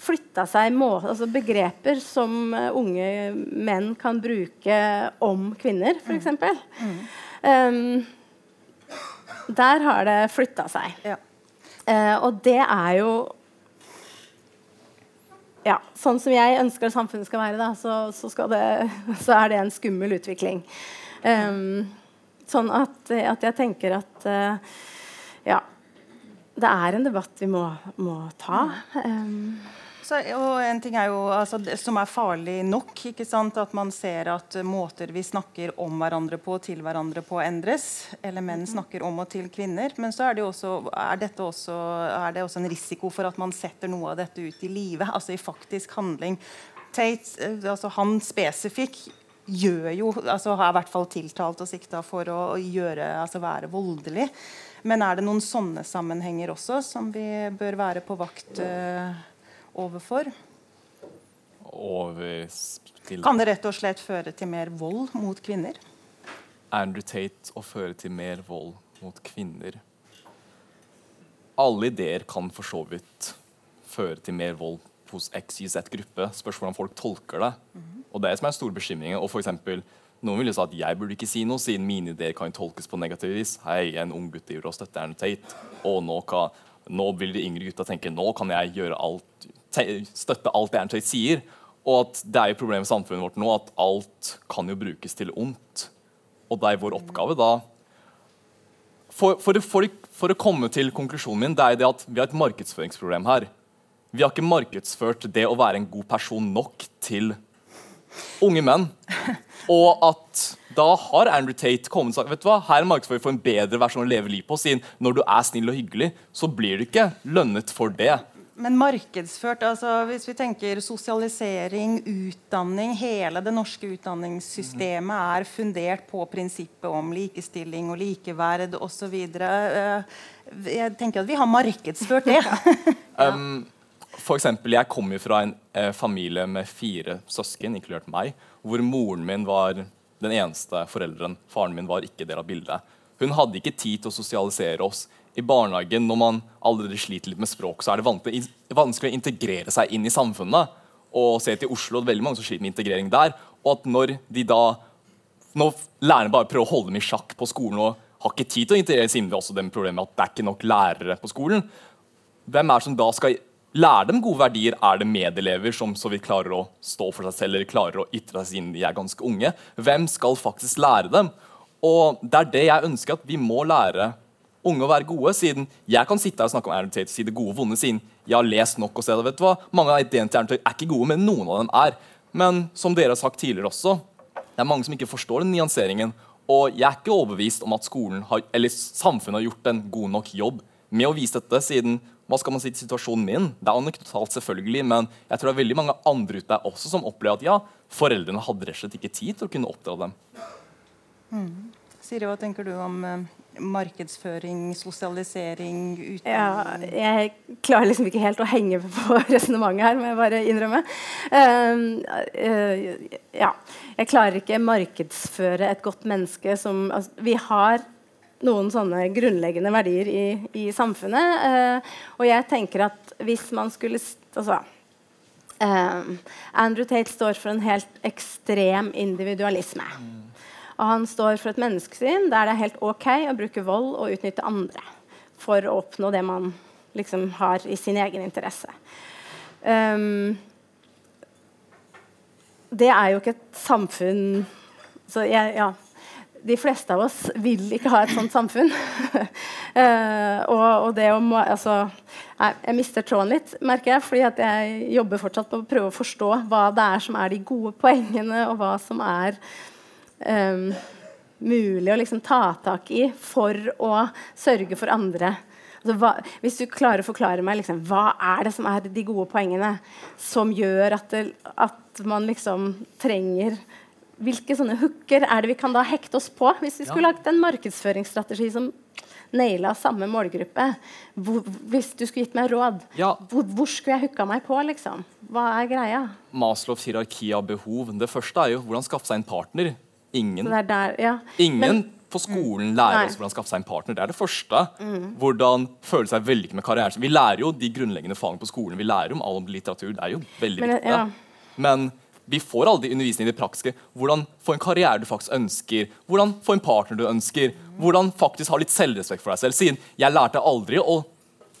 flytta seg må, altså begreper som eh, unge menn kan bruke om kvinner, f.eks. Um, der har det flytta seg. Ja. Uh, og det er jo ja, Sånn som jeg ønsker at samfunnet skal være, da, så, så, det, *laughs* så er det en skummel utvikling. Um, sånn at, at, jeg tenker at uh, ja, det er en debatt vi må, må ta. Um, Så, og en ting er jo, altså, det, Som er farlig nok, ikke sant? at man ser at måter vi snakker om hverandre på til hverandre på, endres. Eller menn snakker om og til kvinner. Men så er det, også, er også, er det også en risiko for at man setter noe av dette ut i livet. *laughs* Altså i faktisk handling. Tate, eh, altså han spesifikk gjør jo, altså har i hvert fall tiltalt og sikta for å, gjøre, altså være voldelig. Men er det noen sånne sammenhenger også som vi bør være på vakt eh, overfor? Over til Kan det rett og slett føre til mer vold mot kvinner? Andrew Tate å føre til mer vold mot kvinner. Alle ideer kan for så vidt føre til mer vold hos XYZ-gruppe. Spørs hvordan folk tolker det. Og det er det som er store bekymringer. Og for eksempel, noen vil jo si at jeg burde ikke si noe, siden mine ideer kan tolkes på negativt vis. Hei, en ung gutt driver og støtter Andrew Tate. Og nå, kan, nå vil de yngre gutta tenke nå kan jeg gjøre alt, støtte alt Tate sier. Og at det er jo problemet i samfunnet vårt nå at alt kan jo brukes til ondt. Og det er vår oppgave da for, for, for, for å komme til konklusjonen min, det er det at vi har et markedsføringsproblem her. Vi har ikke markedsført det å være en god person nok til unge menn. Og at da har Andrew Tate kommet og sagt vet du hva, her er markedsføring for en bedre versjon å leve livet på. Siden når du er snill og hyggelig, så blir du ikke lønnet for det. Men markedsført, altså hvis vi tenker sosialisering, utdanning Hele det norske utdanningssystemet er fundert på prinsippet om likestilling og likeverd osv. Jeg tenker at vi har markedsført det. *laughs* Um, for eksempel, jeg kommer fra en eh, familie med fire søsken, inkludert meg, hvor moren min var den eneste forelderen. Faren min var ikke del av bildet. Hun hadde ikke tid til å sosialisere oss. I barnehagen, når man allerede sliter litt med språk, så er det vanskelig, å integrere seg inn i samfunnet. Og se til Oslo, det er veldig mange som sliter med integrering der. Og at når de da når lærerne bare prøver å holde dem i sjakk på skolen og har ikke tid til å integrere seg inn i også det problemet at det er ikke nok lærere på skolen, hvem er det som da skal lære dem gode verdier? Er det medelever som så vidt klarer å stå for seg selv eller klarer å ytre seg siden de er ganske unge? Hvem skal faktisk lære dem? Og det er det jeg ønsker at vi må lære unge å være gode, siden jeg kan sitte her og snakke om Aaron Tate si det gode og vonde, siden jeg har lest nok og det. vet du hva? Mange av ideene til Aaron Tate er ikke gode, men noen av dem er. Men som dere har sagt tidligere også, det er mange som ikke forstår den nyanseringen. Og jeg er ikke overbevist om at skolen har, eller samfunnet har gjort en god nok jobb med å vise dette, siden hva skal man si til situasjonen min? Det er anekdotalt, selvfølgelig, men jeg tror det er veldig mange andre ute der også som opplever at ja, foreldrene hadde rett og slett ikke tid til å kunne oppdra dem. Siri, hva tenker du om eh, markedsføring, sosialisering, utdanning? Ja, jeg klarer liksom ikke helt å henge på *laughs* resonnementet her, må jeg bare innrømme. Uh, uh, ja. Jeg klarer ikke markedsføre et godt menneske som altså, Vi har noen sånne grunnleggende verdier i, i samfunnet. Uh, og jeg tenker at hvis man skulle altså, um, Andrew Tate står for en helt ekstrem individualisme. Og han står for et menneskesyn der det er helt ok å bruke vold og utnytte andre for å oppnå det man liksom har i sin egen interesse. Um, det er jo ikke et samfunn så jeg, ja, De fleste av oss vil ikke ha et sånt samfunn. uh, *laughs* og, og det å må- altså, Nei, jeg mister tråden litt, merker jeg, fordi at jeg jobber fortsatt på å prøve å forstå hva det er som er de gode poengene, og hva som er um, mulig å liksom ta tak i for å sørge for andre. Altså, hva, hvis du klarer å forklare meg liksom, hva er det som er de gode poengene som gjør at, det, at man liksom trenger Hvilke sånne hooker er det vi kan da hekte oss på hvis vi skulle ja. lagt en markedsføringsstrategi som naila samme målgruppe? Hvor, hvis du skulle gitt meg råd, ja. hvor, hvor, skulle jeg hooka meg på? liksom? Hva er greia? Maslows hierarki av behov. Det første er jo hvordan skaffe seg en partner. Ingen, der, ja. ingen Men, på skolen lærer oss hvordan skaffe seg en partner. Det er det første. Mm. Hvordan føle seg vellykket med karrieren. Vi lærer jo de grunnleggende fagene på skolen. Vi lærer om all litteratur. Det er jo veldig Men, viktig. Ja. Men vi får aldri undervisning i det praktiske. Hvordan få en karriere du faktisk ønsker. Hvordan få en partner du ønsker. Hvordan faktisk ha litt selvrespekt for deg selv. Siden jeg lærte aldri å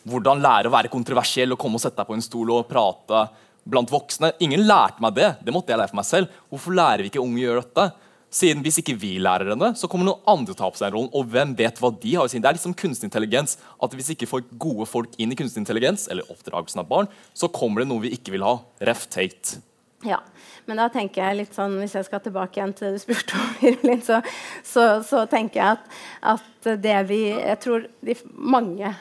hvordan lære å være kontroversiell og komme og sette deg på en stol og prate blant voksne. Ingen lærte meg det. Det måtte jeg lære for meg selv. Hvorfor lærer vi ikke unge å gjøre dette? Siden Hvis ikke vi lærer henne, så kommer noen andre til å ta på seg rollen. Og hvem vet hva de har å si? Det er liksom kunstig intelligens. at Hvis ikke får gode folk inn i kunstig intelligens, eller oppdragelsen av barn, så kommer det noe vi ikke vil ha. Ref. Tate. Ja, men da tenker jeg litt sånn, Hvis jeg skal tilbake igjen til det du spurte om, *laughs* Irmelin, så, så, så, tenker jeg at, at, det vi Jeg tror de, mange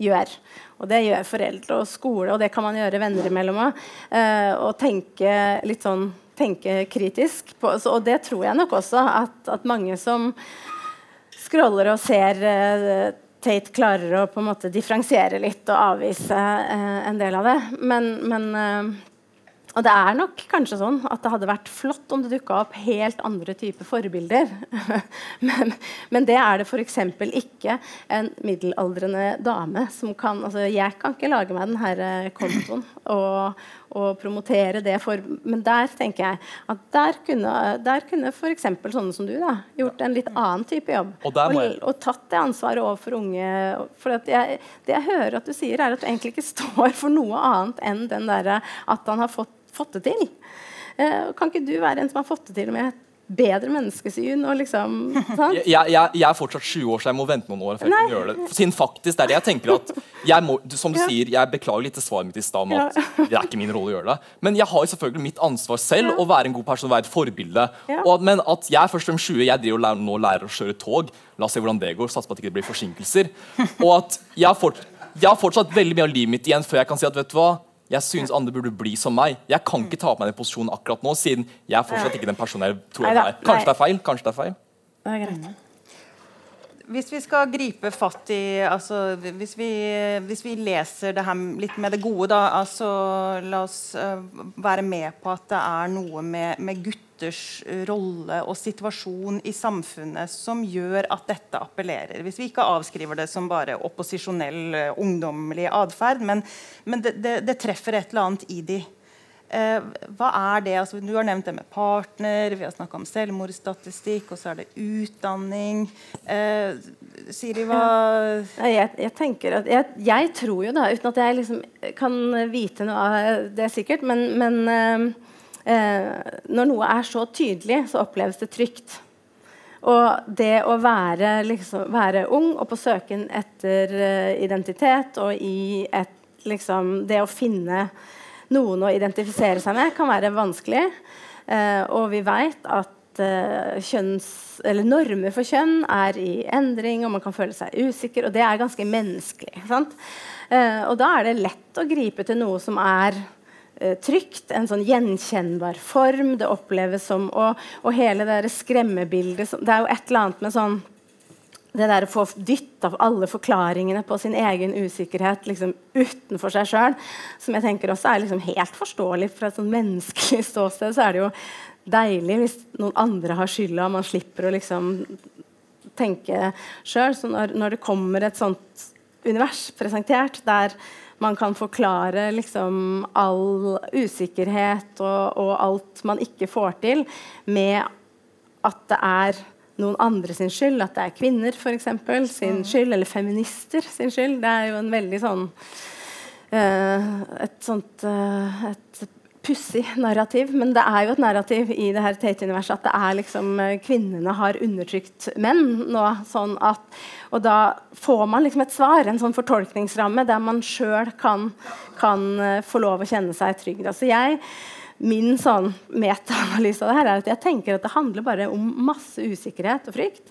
gjør, og det gjør foreldre og skole, og det kan man gjøre venner imellom òg, eh, og tenke litt sånn tenke kritisk. På, så, og det tror jeg nok også at, at mange som scroller og ser uh, Tate klarer å på en måte differensiere litt og avvise uh, en del av det. Men, men uh, og det er nok kanskje sånn at det hadde vært flott om det dukka opp helt andre typer forbilder. *laughs* men, men, det er det f.eks. ikke en middelaldrende dame som kan altså Jeg kan ikke lage meg den denne kontoen og, og promotere det for Men der tenker jeg at der kunne, der kunne f.eks. sånne som du da, gjort en litt annen type jobb. Og, jeg... og, og tatt det ansvaret overfor unge. For jeg, det jeg hører at du sier, er at du egentlig ikke *laughs* står for noe annet enn den der at han har fått fått det til. Eh, kan ikke du være en som har fått det til med bedre menneskesyn og liksom *laughs* jeg, jeg, jeg, er fortsatt 20 år, så jeg må vente noen år. før jeg kan gjøre det. Siden faktisk, det er det jeg tenker at jeg må, Som du ja. sier, jeg beklager litt til svaret mitt i stad om at ja. *laughs* det er ikke min rolle å gjøre det. Men jeg har selvfølgelig mitt ansvar selv ja. å være en god person, være et forbilde. Og, men at jeg er først om 20, jeg driver lærer, nå lærer å kjøre tog. La oss se hvordan det går. Satser på at det ikke blir forsinkelser. *laughs* Og at jeg har, fort, jeg har fortsatt veldig mye av livet mitt igjen før jeg kan si at vet du hva jeg syns andre burde bli som meg. Jeg kan ikke ta på meg den posisjonen akkurat nå, siden jeg er fortsatt ikke den personen jeg tror jeg er. Kanskje det er feil. Kanskje det er feil. Det er greit. Hvis vi skal gripe fatt i altså, hvis, vi, hvis, vi, leser det her litt med det gode, da altså, La oss uh, være med på at det er noe med, med, gutters rolle og situasjon i samfunnet som gjør at dette appellerer. Hvis vi ikke avskriver det som bare opposisjonell, uh, ungdommelig atferd, men, men det, det, det, treffer et eller annet i de Eh, hva er det? Altså, du har nevnt det med partner, vi har snakka om selvmordsstatistikk, og så er det utdanning. Eh, Siri, hva jeg, jeg, tenker at jeg, jeg, tror jo, da, uten at jeg liksom kan vite noe av det sikkert, men, men eh, eh, når noe er så tydelig, så oppleves det trygt. Og det å være, liksom, være ung og på søken etter uh, identitet og i et liksom, Det å finne noen å identifisere seg med, kan være vanskelig. Eh, og vi vet at eh, kjønns, normer for kjønn er i endring, og man kan føle seg usikker. Og det er ganske menneskelig. Eh, og da er det lett å gripe til noe som er eh, trygt, en sånn gjenkjennbar form. Det oppleves som Og, og hele det skremmebildet Det er jo et eller annet med sånn det der å få dytt av alle forklaringene på sin egen usikkerhet liksom, utenfor seg sjøl, som jeg tenker også er liksom helt forståelig fra et sånn menneskelig *laughs* ståsted, så er det jo deilig hvis noen andre har skylda, og man slipper å liksom tenke sjøl. Så når, når, det kommer et sånt univers presentert der man kan forklare liksom all usikkerhet og, og alt man ikke får til, med at det er noen andre sin skyld, at det er kvinner for eksempel, sin mm. skyld, eller feminister sin skyld. Det er jo en veldig sånn uh, Et sånt uh, et pussig narrativ, men det er jo et narrativ i det her Tate-universet at det er liksom eh, kvinnene har undertrykt menn nå. sånn at og da får man liksom et svar, en sånn fortolkningsramme der man sjøl kan, kan uh, få lov å kjenne seg trygg. Altså jeg, min sånn metaanalyse av det her er at jeg tenker at det handler bare om masse usikkerhet og frykt.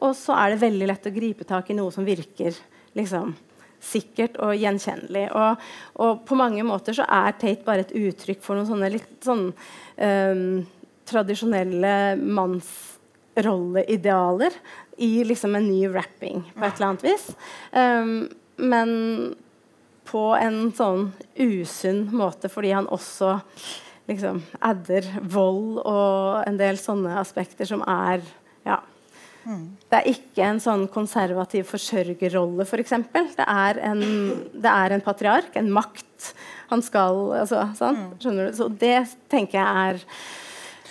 Og så er det veldig lett å gripe tak i noe som virker liksom, sikkert og gjenkjennelig. Og, og, på mange måter så er Tate bare et uttrykk for noen sånne litt sånn um, tradisjonelle mannsrolleidealer i liksom en ny rapping på et eller annet vis. Um, men på en sånn usunn måte, fordi han også liksom adder vold og en del sånne aspekter som er ja, det er ikke en sånn konservativ forsørgerrolle, f.eks. For eksempel. det, er en, det er en patriark, en makt. Han skal altså, sånn, Skjønner du? Så det tenker jeg er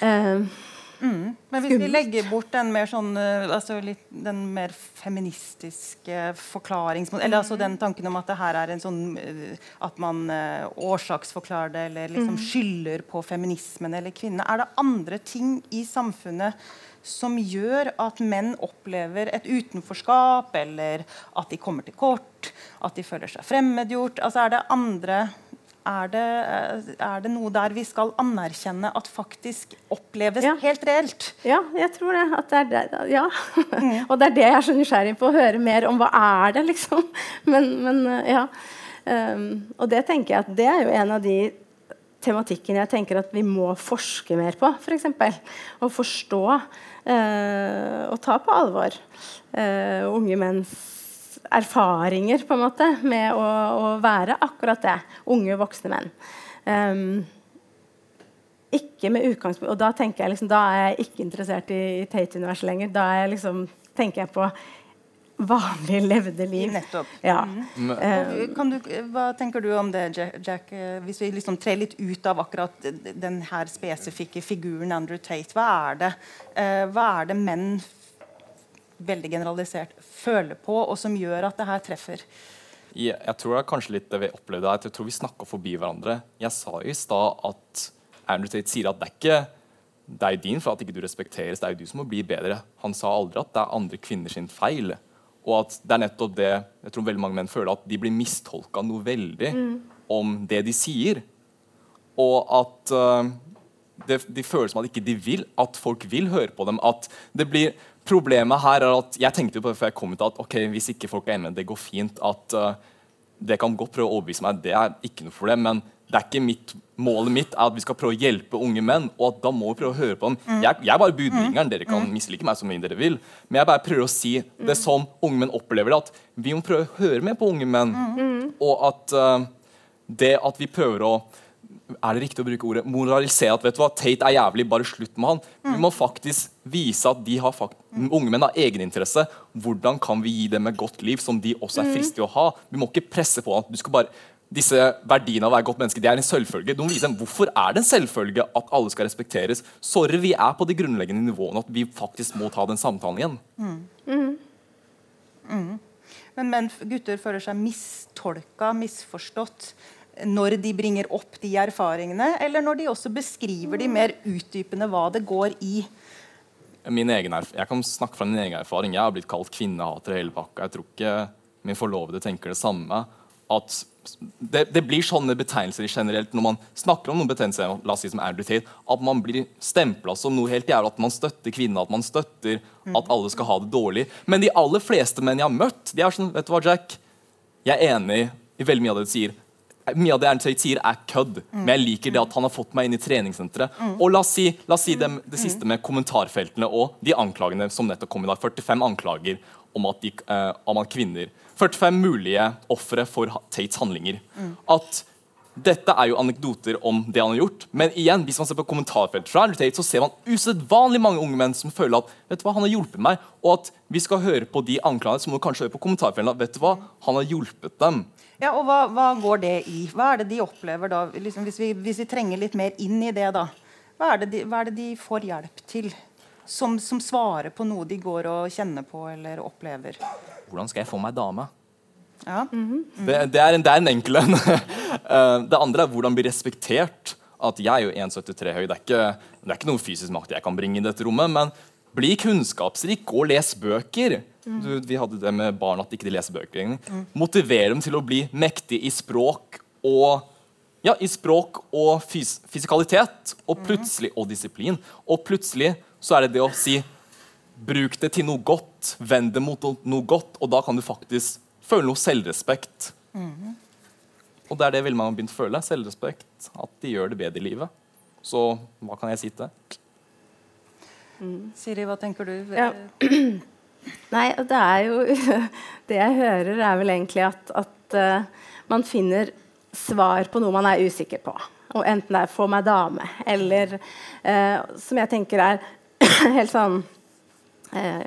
uh, Mm. Men hvis vi legger bort den mer, sånn, eh, altså litt, den mer feministiske forklaringsmåten Eller altså den tanken om at det her er en sånn eh, At man uh, årsaksforklarer det eller liksom mm. skylder på feminismen eller kvinnene. Er det andre ting i samfunnet som gjør at menn opplever et utenforskap, eller at de kommer til kort, at de føler seg fremmedgjort? Altså er det andre er det, er det, noe der vi skal anerkjenne at faktisk oppleves ja. helt reelt? Ja, jeg tror det. det, er det ja. mm. *laughs* og det er det jeg er så nysgjerrig på, å høre mer om hva er det liksom. *laughs* Men, men ja. Um, og det tenker jeg at det er jo en av de tematikken jeg tenker at vi må forske mer på. For eksempel. og forstå uh, og ta på alvor uh, unge menns erfaringer på en måte med å, å være akkurat det. Unge, voksne menn. Um, ikke med utgangspunkt Og da tenker jeg liksom, da er jeg ikke interessert i, i Tate-universet lenger. Da jeg liksom, tenker jeg på vanlig levde liv. Nettopp. Ja. Mm. Um, du, hva tenker du om det, Jack? Hvis vi liksom trer litt ut av akkurat den her spesifikke figuren Andrew Tate, hva er det, uh, hva er det menn veldig generalisert føler på, og som gjør at det her treffer? Jeg, jeg tror det er kanskje litt det vi opplevde at jeg tror vi snakka forbi hverandre. Jeg sa i stad at Andrew Tate sier at det er ikke deg din for at ikke du respekteres, det er jo du som må bli bedre. Han sa aldri at det er andre kvinner sin feil. Og at det er nettopp det jeg tror veldig mange menn føler, at de blir mistolka noe veldig mm. om det de sier. Og at uh, det, de føler som at ikke de vil, at folk vil høre på dem. At det blir Problemet her er at jeg tenkte på det før jeg kom ut at ok, hvis ikke folk er enige, det går fint. at uh, Det kan godt prøve å overbevise meg, det er ikke noe det, men det er ikke mitt, målet mitt er at vi skal prøve å hjelpe unge menn. og at da må vi prøve å høre på dem. Mm. Jeg, jeg, er bare budbringeren. Dere kan mm. mislike meg så mye dere vil. Men jeg bare prøver å si det som unge menn opplever det. At vi må prøve å høre mer på unge menn. Mm. Og at uh, det at vi prøver å er det riktig å bruke ordet moralisere at vet du hva, Tate er jævlig, bare slutt med han. Mm. Vi må faktisk vise at de har fakt unge menn har egeninteresse. Hvordan kan vi gi dem et godt liv som de også er mm. fristige å ha? Vi må ikke presse på at du skal bare disse verdiene av å være godt menneske det er en selvfølge. Du må vise dem Hvorfor er det en selvfølge at alle skal respekteres? Sorry, vi er på de grunnleggende nivåene at vi faktisk må ta den samtalen igjen. Mm. Mm. mm. Men menn, gutter føler seg mistolka, misforstått når de bringer opp de erfaringene, eller når de også beskriver de mer utdypende hva det går i. jeg kan snakke fra min egen erfaring. Jeg har blitt kalt kvinnehater hele pakka. Jeg tror ikke min forlovede tenker det samme. At det, det, blir sånne betegnelser generelt når man snakker om noen betegnelser la oss si som Tate, at man blir stempla som noe helt jævlig. At man støtter kvinner, at man støtter at alle skal ha det dårlig. Men de aller fleste menn jeg har møtt, de er sånn Vet du hva, Jack? Jeg er enig i veldig mye av det du sier mye av det Ernst Høyt sier, er kødd. Mm. Men jeg liker det at han har fått meg inn i treningssenteret. Mm. Og la oss si, la oss si det, det, siste med kommentarfeltene og de anklagene som nettopp kom i dag. 45 anklager om at, de, uh, om at kvinner 45 mulige ofre for Tates handlinger. Mm. At dette er jo anekdoter om det han har gjort. Men igjen, hvis man ser på kommentarfeltet fra Tate, så ser man usedvanlig mange unge menn som føler at vet du hva, han har hjulpet meg, og at vi skal høre på de anklagene, så må du kanskje høre på kommentarfeltene vet du hva, han har hjulpet dem. Ja, og hva, hva, går det i? Hva er det de opplever da? Liksom, hvis, vi, hvis, vi, trenger litt mer inn i det, da. Hva er det de, er det de får hjelp til? Som, som, svarer på noe de går og kjenner på eller opplever. Hvordan skal jeg få meg dame? Ja. Mm -hmm. det, det, er en, det er en enkel en. *laughs* Eh, det andre er hvordan bli respektert. At jeg er jo 1,73 høy. Det er, ikke, det er ikke noe fysisk makt jeg kan bringe i dette rommet. Men bli kunnskapsrik og les bøker. Du, vi hadde det med barn at ikke de leser bøker. egentlig. Motivere dem til å bli mektig i språk og ja, i språk og fys fysikalitet. Og plutselig, og disiplin. Og plutselig så er det det å si Bruk det til noe godt. Vend det mot noe godt. Og da kan du faktisk føle noe selvrespekt. Og det er det veldig mange har begynt å føle. Selvrespekt. At de gjør det bedre i livet. Så hva kan jeg si til det? Siri, hva tenker du? Ja. *clears throat* Nei, det er jo *laughs* Det jeg hører, er vel egentlig at, at uh, man finner svar på noe man er usikker på. Og enten det er 'få meg dame' eller uh, som jeg tenker er *clears throat* helt sånn uh,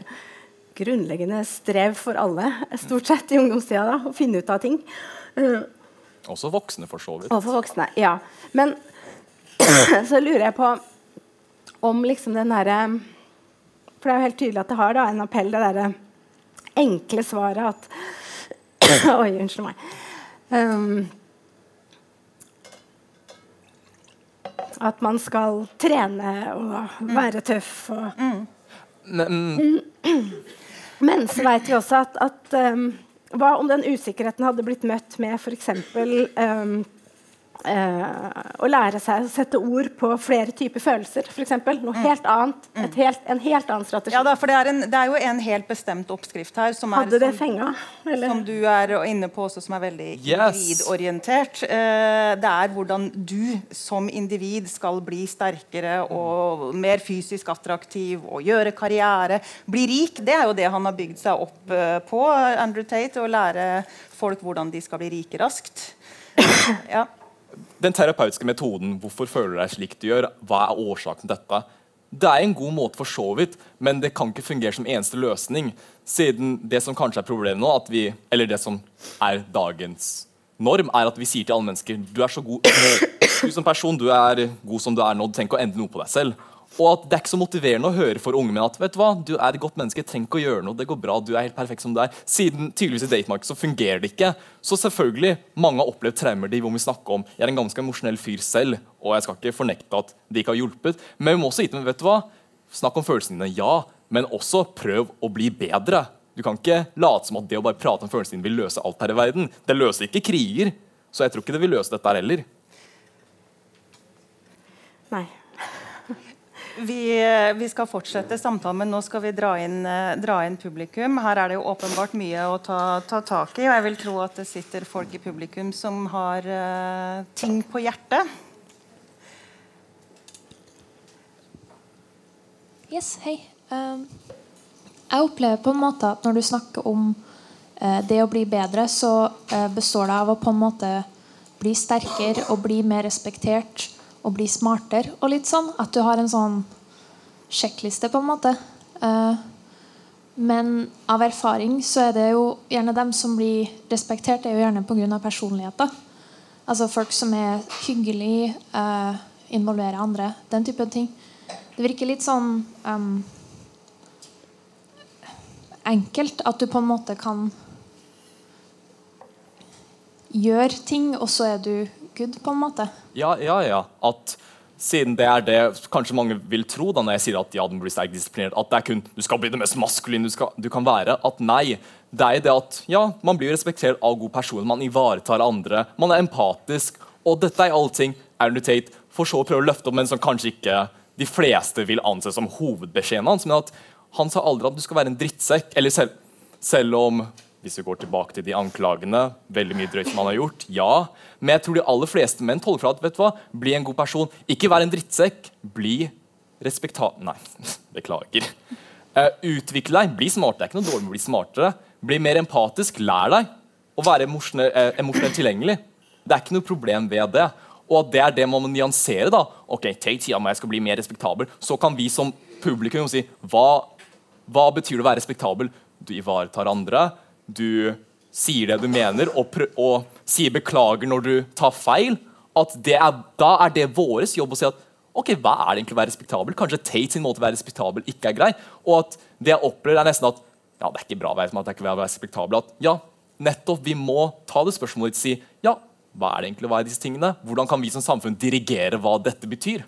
grunnleggende strev for alle, stort sett, i ungdomstida. da, Å finne ut av ting. Også voksne, for så vidt. Også voksne, ja. Men *clears throat* så lurer jeg på om liksom den derre For det er jo helt tydelig at det har da en appell, det derre enkle svaret at *clears throat* Oi, unnskyld meg. Um, at man skal trene og være tøff og Men, *clears throat* Men så vet vi også at, at um, Hva om den usikkerheten hadde blitt møtt med f.eks. Um, å lære seg å sette ord på flere typer følelser? For eksempel, noe helt annet, et helt, en helt annen strategi. Ja, da, for det er, en, det er jo en helt bestemt oppskrift her som er som, fenga? Eller? som du er inne på også, som er veldig Yes. individorientert. Eh, det er hvordan du som individ skal bli sterkere og mer fysisk attraktiv og gjøre karriere. Bli rik. Det er jo det han har bygd seg opp eh, på, Andrew Tate. Å lære folk hvordan de skal bli rike raskt. *coughs* Ja. Den terapeutiske metoden, hvorfor føler du deg slik du gjør, hva er årsaken til dette? Det er en god måte for så vidt, men det kan ikke fungere som eneste løsning. Siden det som kanskje er problemet nå, vi, eller det som er dagens norm, er at vi sier til alle mennesker du er så god du som person, du er god som du er nå, du ikke å endre noe på deg selv. Og at det er ikke så motiverende å høre for unge menn at vet du hva, du er et godt menneske, trenger ikke å gjøre noe, det går bra, du er helt perfekt som du er. Siden tydeligvis i datemarkedet så fungerer det ikke. Så selvfølgelig, mange har opplevd traumer de hvor vi snakker om Jeg er en ganske emosjonell fyr selv, og jeg skal ikke fornekte at det ikke har hjulpet. Men vi må også gi dem, vet du hva, snakk om følelsene dine, ja, men også prøv å bli bedre. Du kan ikke late som at det å bare prate om følelsene dine vil løse alt her i verden. Det løser ikke kriger. Så jeg tror ikke det vil løse dette her heller. Nei. Vi, vi skal fortsette samtalen, men nå skal vi dra inn, eh, dra inn publikum. Her er det jo åpenbart mye å ta, ta tak i, og jeg vil tro at det sitter folk i publikum som har uh, ting på hjertet. Yes, hei. Um, jeg opplever på en måte at når du snakker om uh, det å bli bedre, så uh, består det av å på en måte bli sterkere og bli mer respektert og bli smartere og litt sånn. At du har en sånn sjekkliste, på en måte. Eh, men av erfaring så er det jo gjerne dem som blir respektert, det er jo gjerne pga. personligheter. Altså folk som er hyggelige, eh, involverer andre, den type ting. Det virker litt sånn um, enkelt at du på en måte kan gjøre ting, og så er du good, på en måte. Ja, ja, ja. At siden det er det kanskje mange vil tro da når jeg sier at ja, du må bli sterkt disiplinert, at det er kun du skal bli det mest maskuline du, skal, du kan være. At nei. Det er det at ja, man blir respektert av gode personer, man ivaretar andre, man er empatisk. Og dette er allting Aaron Tate for så å prøve å løfte opp, men som kanskje ikke de fleste vil anse som hovedbeskjeden hans. Men at han sa aldri at du skal være en drittsekk. Eller selv, selv om hvis vi går tilbake til de anklagene, veldig mye drøyt som han har gjort, ja. Men jeg tror de aller fleste menn tolker fra at vet du hva, bli en god person. Ikke vær en drittsekk. Bli respektabel Nei, *laughs* beklager. Uh, utvikle deg. Bli smart. Det er ikke noe dårlig med å bli smartere. Bli mer empatisk. Lær deg å være emosjonelt uh, tilgjengelig. Det er ikke noe problem ved det. Og at det er det man må nyansere. da. Ok, take tida at jeg skal bli mer respektabel. Så kan vi som publikum si hva, hva betyr det å være respektabel? Du ivaretar andre. Du sier det du mener, og, og sier beklager når du tar feil. At det er, da er det vår jobb å si at ok, hva er det egentlig å være respektabel? Kanskje Tate sin måte å være respektabel ikke er grei. Og at det jeg opplever, er nesten at ja, det er ikke bra å være, at jeg ikke å være respektabel. At ja, nettopp, vi må ta det spørsmålet ditt og si ja, hva er det egentlig, å være disse tingene? Hvordan kan vi som samfunn dirigere hva dette betyr?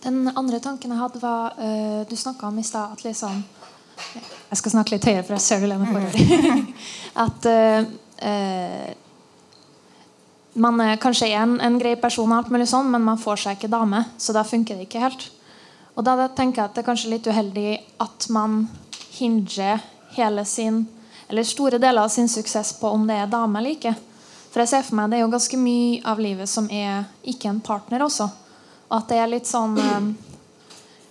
Den andre tanken jeg hadde, var uh, Du snakka om i stad at liksom Jeg skal snakke litt høyere, for jeg ser du lener forover. *laughs* at uh, man er kanskje en, en grei person, alt mulig sånn, men man får seg ikke dame. Så da funker det ikke helt. Og da tenker jeg at det er kanskje litt uheldig at man hinger hele sin eller store deler av sin suksess på om det er dame eller ikke. For jeg ser for meg Det er jo ganske mye av livet som er ikke en partner også. Og at det er litt sånn um,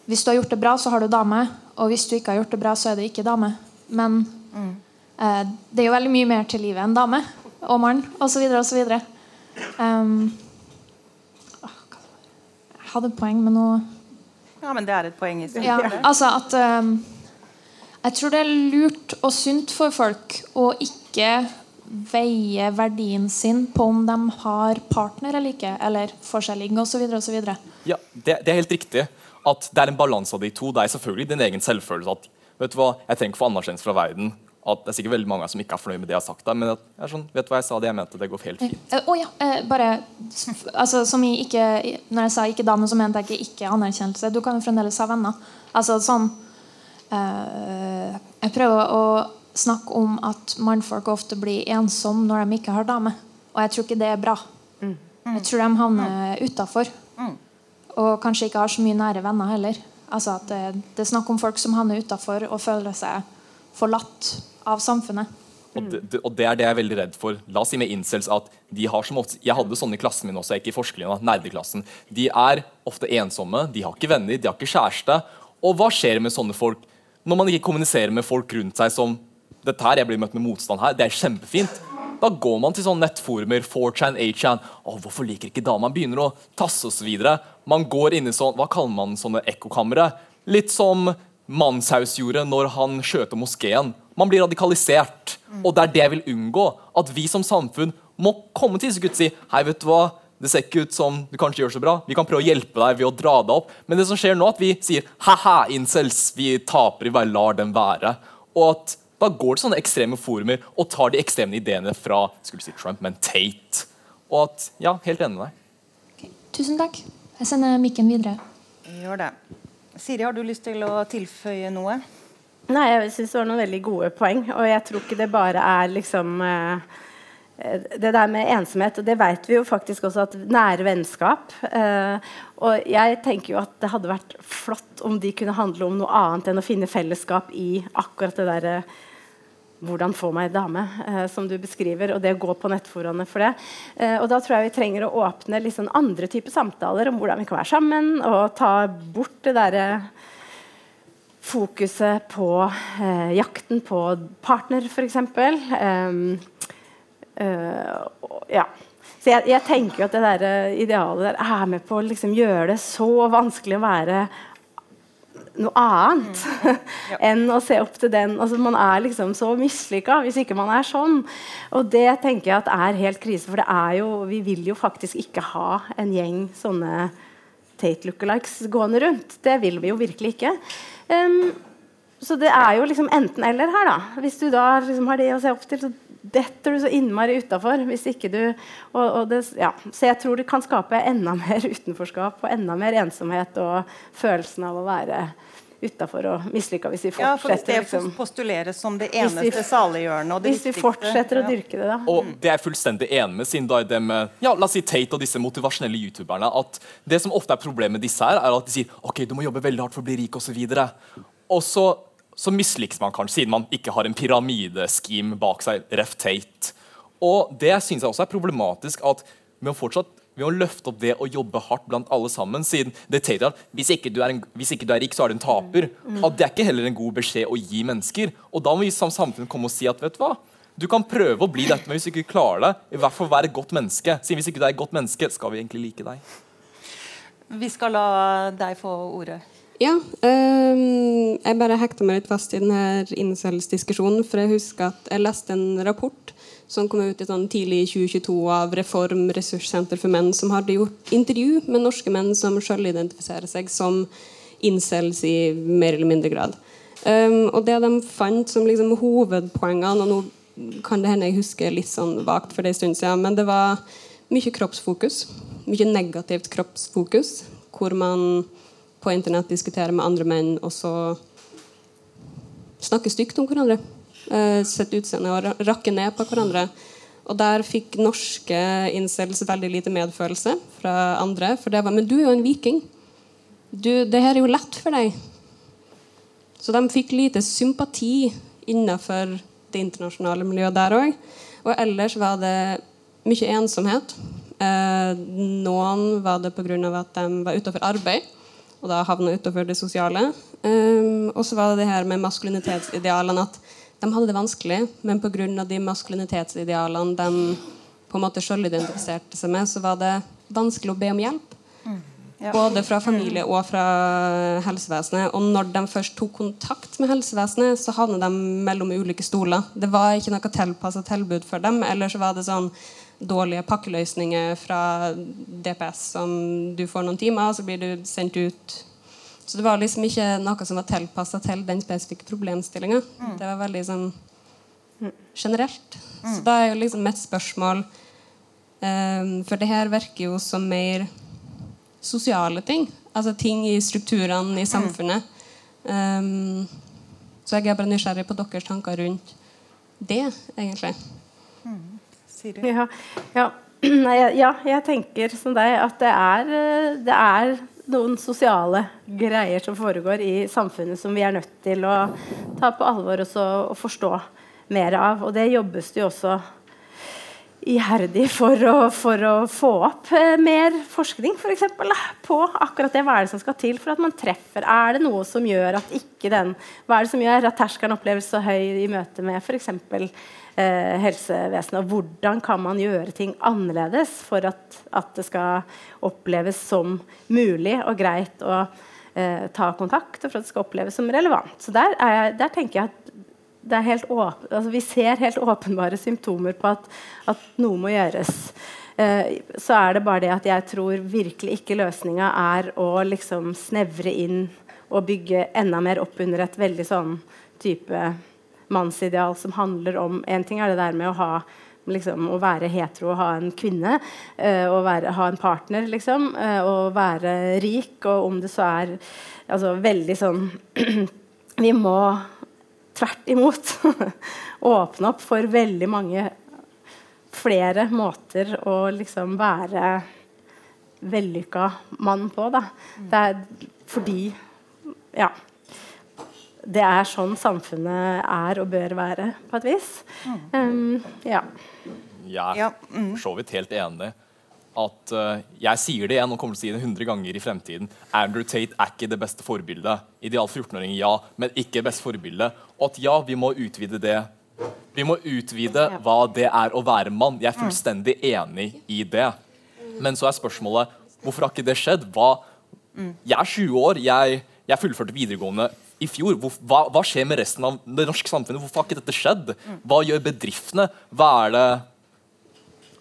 Hvis du har gjort det bra, så har du dame. Og hvis du ikke har gjort det bra, så er det ikke dame. Men mm. eh, det er jo veldig mye mer til livet enn dame og mann osv. osv. Um, jeg hadde poeng med noe Ja, men det er et poeng i seg. Ja, *laughs* altså at um, Jeg tror det er lurt og sunt for folk å ikke veie verdien sin på om de har partner eller ikke, eller får seg ligge osv. Ja, det, det er helt riktig at det er en balanse av de to. Det er selvfølgelig din egen selvfølelse at vet du hva, jeg trenger ikke få anerkjennelse fra verden at det er sikkert veldig mange som ikke er fornøyd med det jeg har sagt. Der, men jeg er sånn, vet du hva jeg sa det jeg mente? Det går helt fint. Uh, oh, ja, uh, bare altså, som i ikke, Når jeg sa ikke dame, så mente jeg ikke ikke anerkjennelse. Du kan jo fremdeles ha venner. Altså sånn uh, Jeg prøver å snakke om at mannfolk ofte blir ensomme når de ikke har dame. Og jeg tror ikke det er bra. Mm. Jeg tror de havner mm. utafor. Og kanskje ikke har så mye nære venner heller. Altså at det, det er snakk om folk som havner utafor og føler seg forlatt av samfunnet. Og det, og det, er det jeg er veldig redd for. La oss si med incels at de har som ofte, Jeg hadde sånne i klassen min også, jeg i forskerlinja, nerdeklassen. De er ofte ensomme, de har ikke venner, de har ikke kjæreste. Og hva skjer med sånne folk når man ikke kommuniserer med folk rundt seg som dette her, jeg blir møtt med motstand her, det er kjempefint. Da går man til sånne nettforumer, 4chan, 8chan. Å, hvorfor liker ikke dama? Man begynner å tasse osv. Man går inn i sånn, hva kaller man sånne ekkokamre? Litt som Manshaus gjorde når han skjøt moskeen. Man blir radikalisert. Og det er det jeg vil unngå. At vi som samfunn må komme til disse gutta og si Hei, vet du hva? Det ser ikke ut som du kanskje gjør så bra. Vi kan prøve å hjelpe deg ved å dra deg opp. Men det som skjer nå, at vi sier ha-ha, incels. Vi taper, i hver lar dem være. Og at da går det sånne ekstreme forumer og tar de ekstreme ideene fra skulle si Trump, men Tate. Og at Ja, helt enig med deg. Okay. Tusen takk. Jeg sender mikken videre. Gjør det. Siri, har du lyst til å tilføye noe? Nei, jeg syns det var noen veldig gode poeng. Og jeg tror ikke det bare er liksom eh, det der med ensomhet, og det vet vi jo faktisk også at nære vennskap eh, Og jeg tenker jo at det hadde vært flott om de kunne handle om noe annet enn å finne fellesskap i akkurat det derre hvordan få meg dame, eh, som du beskriver, og det å gå på nettforaene for det. Eh, og da tror jeg vi trenger å åpne sånn andre typer samtaler om hvordan vi kan være sammen, og ta bort det derre fokuset på eh, jakten på partner, f.eks. Um, uh, ja. Så jeg, jeg, tenker at det der idealet der er med på å liksom gjøre det så vanskelig å være noe annet mm. *laughs* ja. enn å se opp til den. Altså, man er liksom så mislykka hvis ikke man er sånn. Og det tenker jeg at er helt krise, for det er jo, vi vil jo faktisk ikke ha en gjeng sånne Tate lookalikes gående rundt. Det vil vi jo virkelig ikke. Um, så det er jo liksom enten-eller her, da. Hvis du da liksom har det å se opp til, så detter du så innmari utafor. Og, og ja. Så jeg tror det kan skape enda *laughs* mer utenforskap og enda mer ensomhet og følelsen av å være utafor og mislykka hvis vi fortsetter. Ja, for det liksom, postuleres som det eneste saliggjørende Hvis vi fortsetter å dyrke det, da. Og det er jeg fullstendig enig med, siden da er det med ja, la oss si Tate og disse motivasjonelle youtuberne at det som ofte er problemet med disse her, er at de sier ok, du må jobbe veldig hardt for å bli rik osv. Og så så mislykkes man kanskje, siden man ikke har en pyramideskim bak seg. Ref Tate. Og det syns jeg også er problematisk at med å fortsatt ved å løfte opp det og jobbe hardt blant alle sammen. siden det Tate at hvis ikke, du er en, hvis ikke du er rik, så er du en taper. At Det er ikke heller en god beskjed å gi mennesker. Og Da må vi som samfunn komme og si at vet du hva, du kan prøve å bli dette, men hvis du ikke klarer det, i hvert fall være et godt menneske. Siden hvis ikke du er et godt menneske, skal vi egentlig like deg. Vi skal la deg få ordet. Ja. Um, jeg bare hekta meg litt fast i denne incels-diskusjonen. For jeg husker at jeg leste en rapport som kom ut i sånn tidlig 2022 av Reform ressurssenter for menn, som hadde gjort intervju med norske menn som sjøl identifiserer seg som incels i mer eller mindre grad. Um, og det de fant som liksom hovedpoengene og nå kan det hende jeg husker litt sånn vagt for det en stund siden. Men det var mye kroppsfokus. Mye negativt kroppsfokus. Hvor man på internett diskuterer med andre menn, og så snakker stygt om hverandre. Uh, Sett utseende og rakke ned på hverandre. Og der fikk norske incels veldig lite medfølelse fra andre. For det var Men du er jo en viking. Du, det her er jo lett for deg. Så de fikk lite sympati innenfor det internasjonale miljøet der òg. Og ellers var det mye ensomhet. Eh, noen var det pga. at de var utenfor arbeid, og da havna utenfor det sosiale. Um, og så var det det her med maskulinitetsidealene. At de hadde det vanskelig, men pga. de maskulinitetsidealene de på en måte sjølidentifiserte seg med, så var det vanskelig å be om hjelp. Mm. Ja. Både fra familie og fra helsevesenet. Og når de først tok kontakt med helsevesenet, så havnet de mellom ulike stoler. Det var ikke noe tilpassa tilbud for dem. Eller så var det sånn dårlige pakkeløsninger fra DPS som du får noen timer, så blir du sendt ut så det var liksom ikke noe som var tilpassa til den spesifikke problemstillinga. Mm. Det var veldig sånn generelt. Mm. Så da er jo liksom mitt spørsmål um, For det her virker jo som mer sosiale ting. Altså ting i strukturene i mm. samfunnet. Um, så jeg er bare nysgjerrig på deres tanker rundt det, egentlig. Mm. Ja, ja. *clears throat* Nei, ja, jeg tenker som deg at det er, eh, det er noen sosiale greier som foregår i samfunnet som vi er nødt til å ta på alvor og, og forstå mer av. Og det jobbes det jo også iherdig for å, for å få opp eh, mer forskning for eksempel, på akkurat det. Hva er det som skal til for at man treffer? Er det noe som gjør at ikke den Hva er det som gjør at terskelen oppleves så høy i møte med f.eks. Eh, helsevesenet? Og hvordan kan man gjøre ting annerledes for at, at det skal oppleves som mulig og greit å eh, ta kontakt, og for at det skal oppleves som relevant? Så der, jeg, der tenker jeg at altså vi ser helt åpenbare symptomer på at, at noe må gjøres. Eh, så er det bare det at jeg tror virkelig ikke løsninga er å liksom snevre inn og bygge enda mer opp under et veldig sånn type mannsideal som handler om En ting er det der med å ha Liksom, å være hetero og ha en kvinne, uh, og være, ha en partner, liksom, uh, og være rik, og om det så er altså, veldig sånn *clears throat* Vi må tvert imot *laughs* åpne opp for veldig mange flere måter å liksom være vellykka mann på. Da. Det er fordi Ja. Det er sånn samfunnet er og bør være, på et vis. Um, ja. Jeg er for så vidt helt enig at uh, jeg sier det igjen og kommer til å si det 100 ganger i fremtiden. Andrew Tate er ikke det beste forbildet. Ideal 14-åring, ja, men ikke det beste forbildet. Og at ja, vi må utvide det. Vi må utvide hva det er å være mann. Jeg er fullstendig enig i det. Men så er spørsmålet hvorfor har ikke det skjedd? Hva, jeg er 20 år, jeg, jeg fullførte videregående i fjor. Hva, hva, skjer med resten av det norske samfunnet? Hvorfor har ikke dette skjedd? Hva gjør bedriftene? Hva er det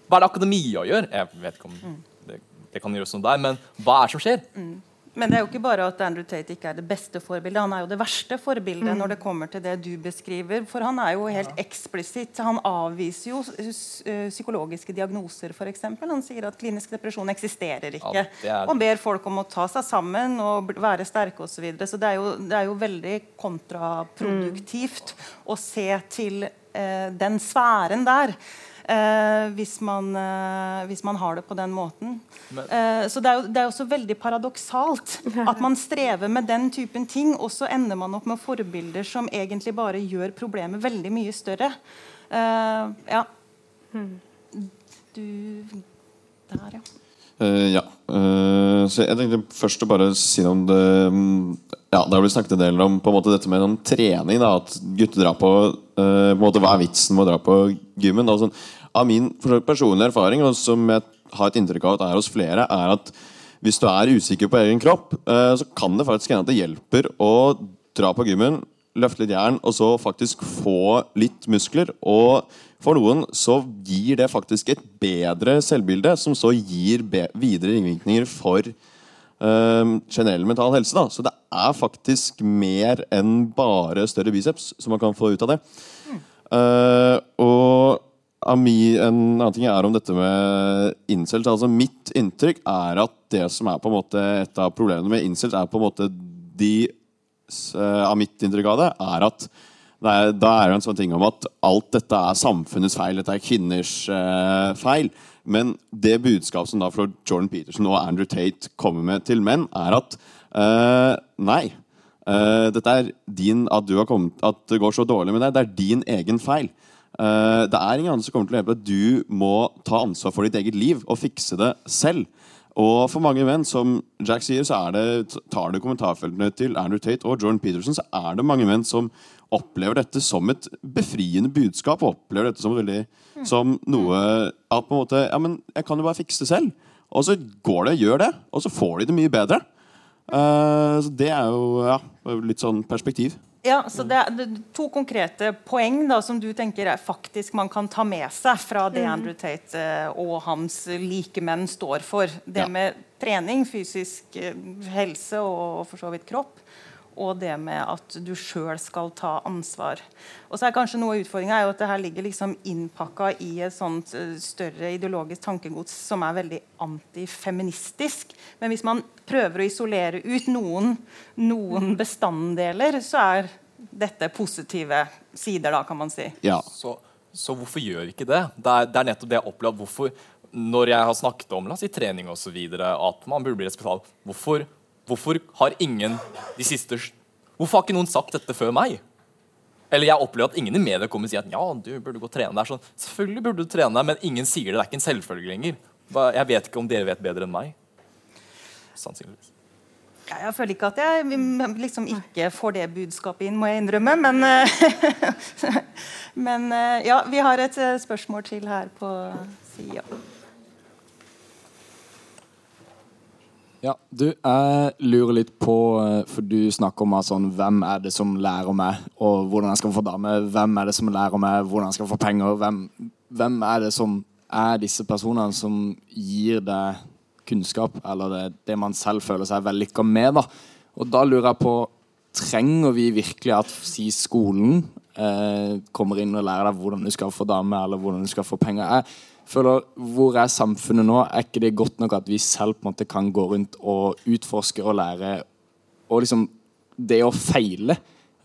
hva er det akademia gjør? Jeg vet ikke om det, det kan gjøres noe der, men hva er det som skjer? Mm. Men det er jo ikke bare at Andrew Tate ikke er det beste forbildet. Han er jo det verste forbildet mm. når det kommer til det du beskriver. For han er jo helt ja. eksplisitt. Han avviser jo eh, psykologiske diagnoser, f.eks. Han sier at klinisk depresjon eksisterer ikke. Ja, er... Og ber folk om å ta seg sammen og være sterke osv. Så, videre. så det er, jo, det er jo veldig kontraproduktivt mm. å se til eh, den sfæren der. Eh, hvis, man, eh, hvis, man, har det på den måten. Eh, så det er, jo, det er også veldig paradoksalt *laughs* at man strever med den typen ting, og så ender man opp med forbilder som egentlig bare gjør problemet veldig mye større. Eh, ja. Du Der, ja. Uh, ja. Uh, så jeg tenkte først å bare si noe om det mm, Ja, Det har blitt snakket en del om på en måte dette med noen trening. da At gutter drar på, uh, på en måte Hva er vitsen med å dra på gymmen? Da, sånn, av min personlige erfaring, og som jeg har et inntrykk av at er hos flere, er at hvis du er usikker på egen kropp, eh, så kan det faktisk hende at det hjelper å dra på gymmen, løfte litt jern, og så faktisk få litt muskler. Og for noen så gir det faktisk et bedre selvbilde, som så gir videre ringvirkninger for um, generell mental helse. Da. Så det er faktisk mer enn bare større biceps som man kan få ut av det. Eh, og Ami, en annen ting er om dette med incels. Altså Mitt inntrykk er at det som er på en måte et av problemene med incels, er på en måte de eh, Av mitt inntrykk av det, er at det er, da er det en sånn ting om at alt dette er samfunnets feil, dette er kvinners eh, feil. Men det budskapet som da fra Jordan Peterson og Andrew Tate kommer med til menn, er at eh, nei. eh, dette er din, at, kommet, at det går så dårlig med deg, det er din egen feil. Eh, det er ingen andre som kommer til å hjelpe deg. Du må ta ansvar for ditt eget liv og fikse det selv. Og for mange menn, som Jack sier, så er det, tar du kommentarfeltene til Andrew Tate og Jordan Peterson, så er det mange menn som opplever dette som et befriende budskap. Og opplever dette som, veldig, som noe At på en måte Ja, men jeg kan jo bare fikse det selv. Og så går det, gjør det, og så får de det mye bedre. Eh, så det er jo ja, litt sånn perspektiv. Ja, så det er to konkrete poeng da, som du tenker er faktisk man kan ta med seg fra det Andrew Tate eh, og hans likemenn står for. Det Ja. med trening, fysisk eh, helse og for så vidt kropp. Og det med at du sjøl skal ta ansvar. Og så er kanskje noe av utfordringa er at det her ligger liksom innpakka i et sånt eh, større ideologisk tankegods som er veldig antifeministisk. Men hvis man prøver å isolere ut noen, noen bestanddeler, så er dette positive sider, da, kan man si. Ja. Så, så hvorfor gjør vi ikke det? Det er, det er nettopp det jeg opplever. Hvorfor, når jeg har snakket om la oss si, trening og så videre, at man burde bli respektabel, hvorfor, hvorfor har ingen de siste Hvorfor har ikke noen sagt dette før meg? Eller jeg opplever at ingen i media kommer og sier at ja, du burde gå og trene. Er sånn, Selvfølgelig burde du trene, men ingen sier det. Det er ikke en selvfølge lenger. Jeg vet ikke om dere vet bedre enn meg. Sannsynligvis. Ja, jeg føler ikke at jeg liksom ikke får det budskapet inn, må jeg innrømme. Men, eh, *laughs* men eh, ja, vi har et eh, spørsmål til her på sida. Ja, du, jeg lurer litt på, eh, for du snakker om at sånn, hvem er det som lærer meg, og hvordan jeg skal få dame, hvem er det som lærer meg, hvordan jeg skal få penger, hvem, hvem er det som er disse personene som gir deg kunnskap, eller det, det man selv føler seg vellykka med, da. Og da lurer jeg på, trenger vi virkelig at si skolen eh, kommer inn og lærer deg hvordan du skal få dame, eller hvordan du skal få penger? Jeg føler, Hvor er samfunnet nå? Er ikke det godt nok at vi selv på en måte kan gå rundt og utforske og lære? Og liksom det å feile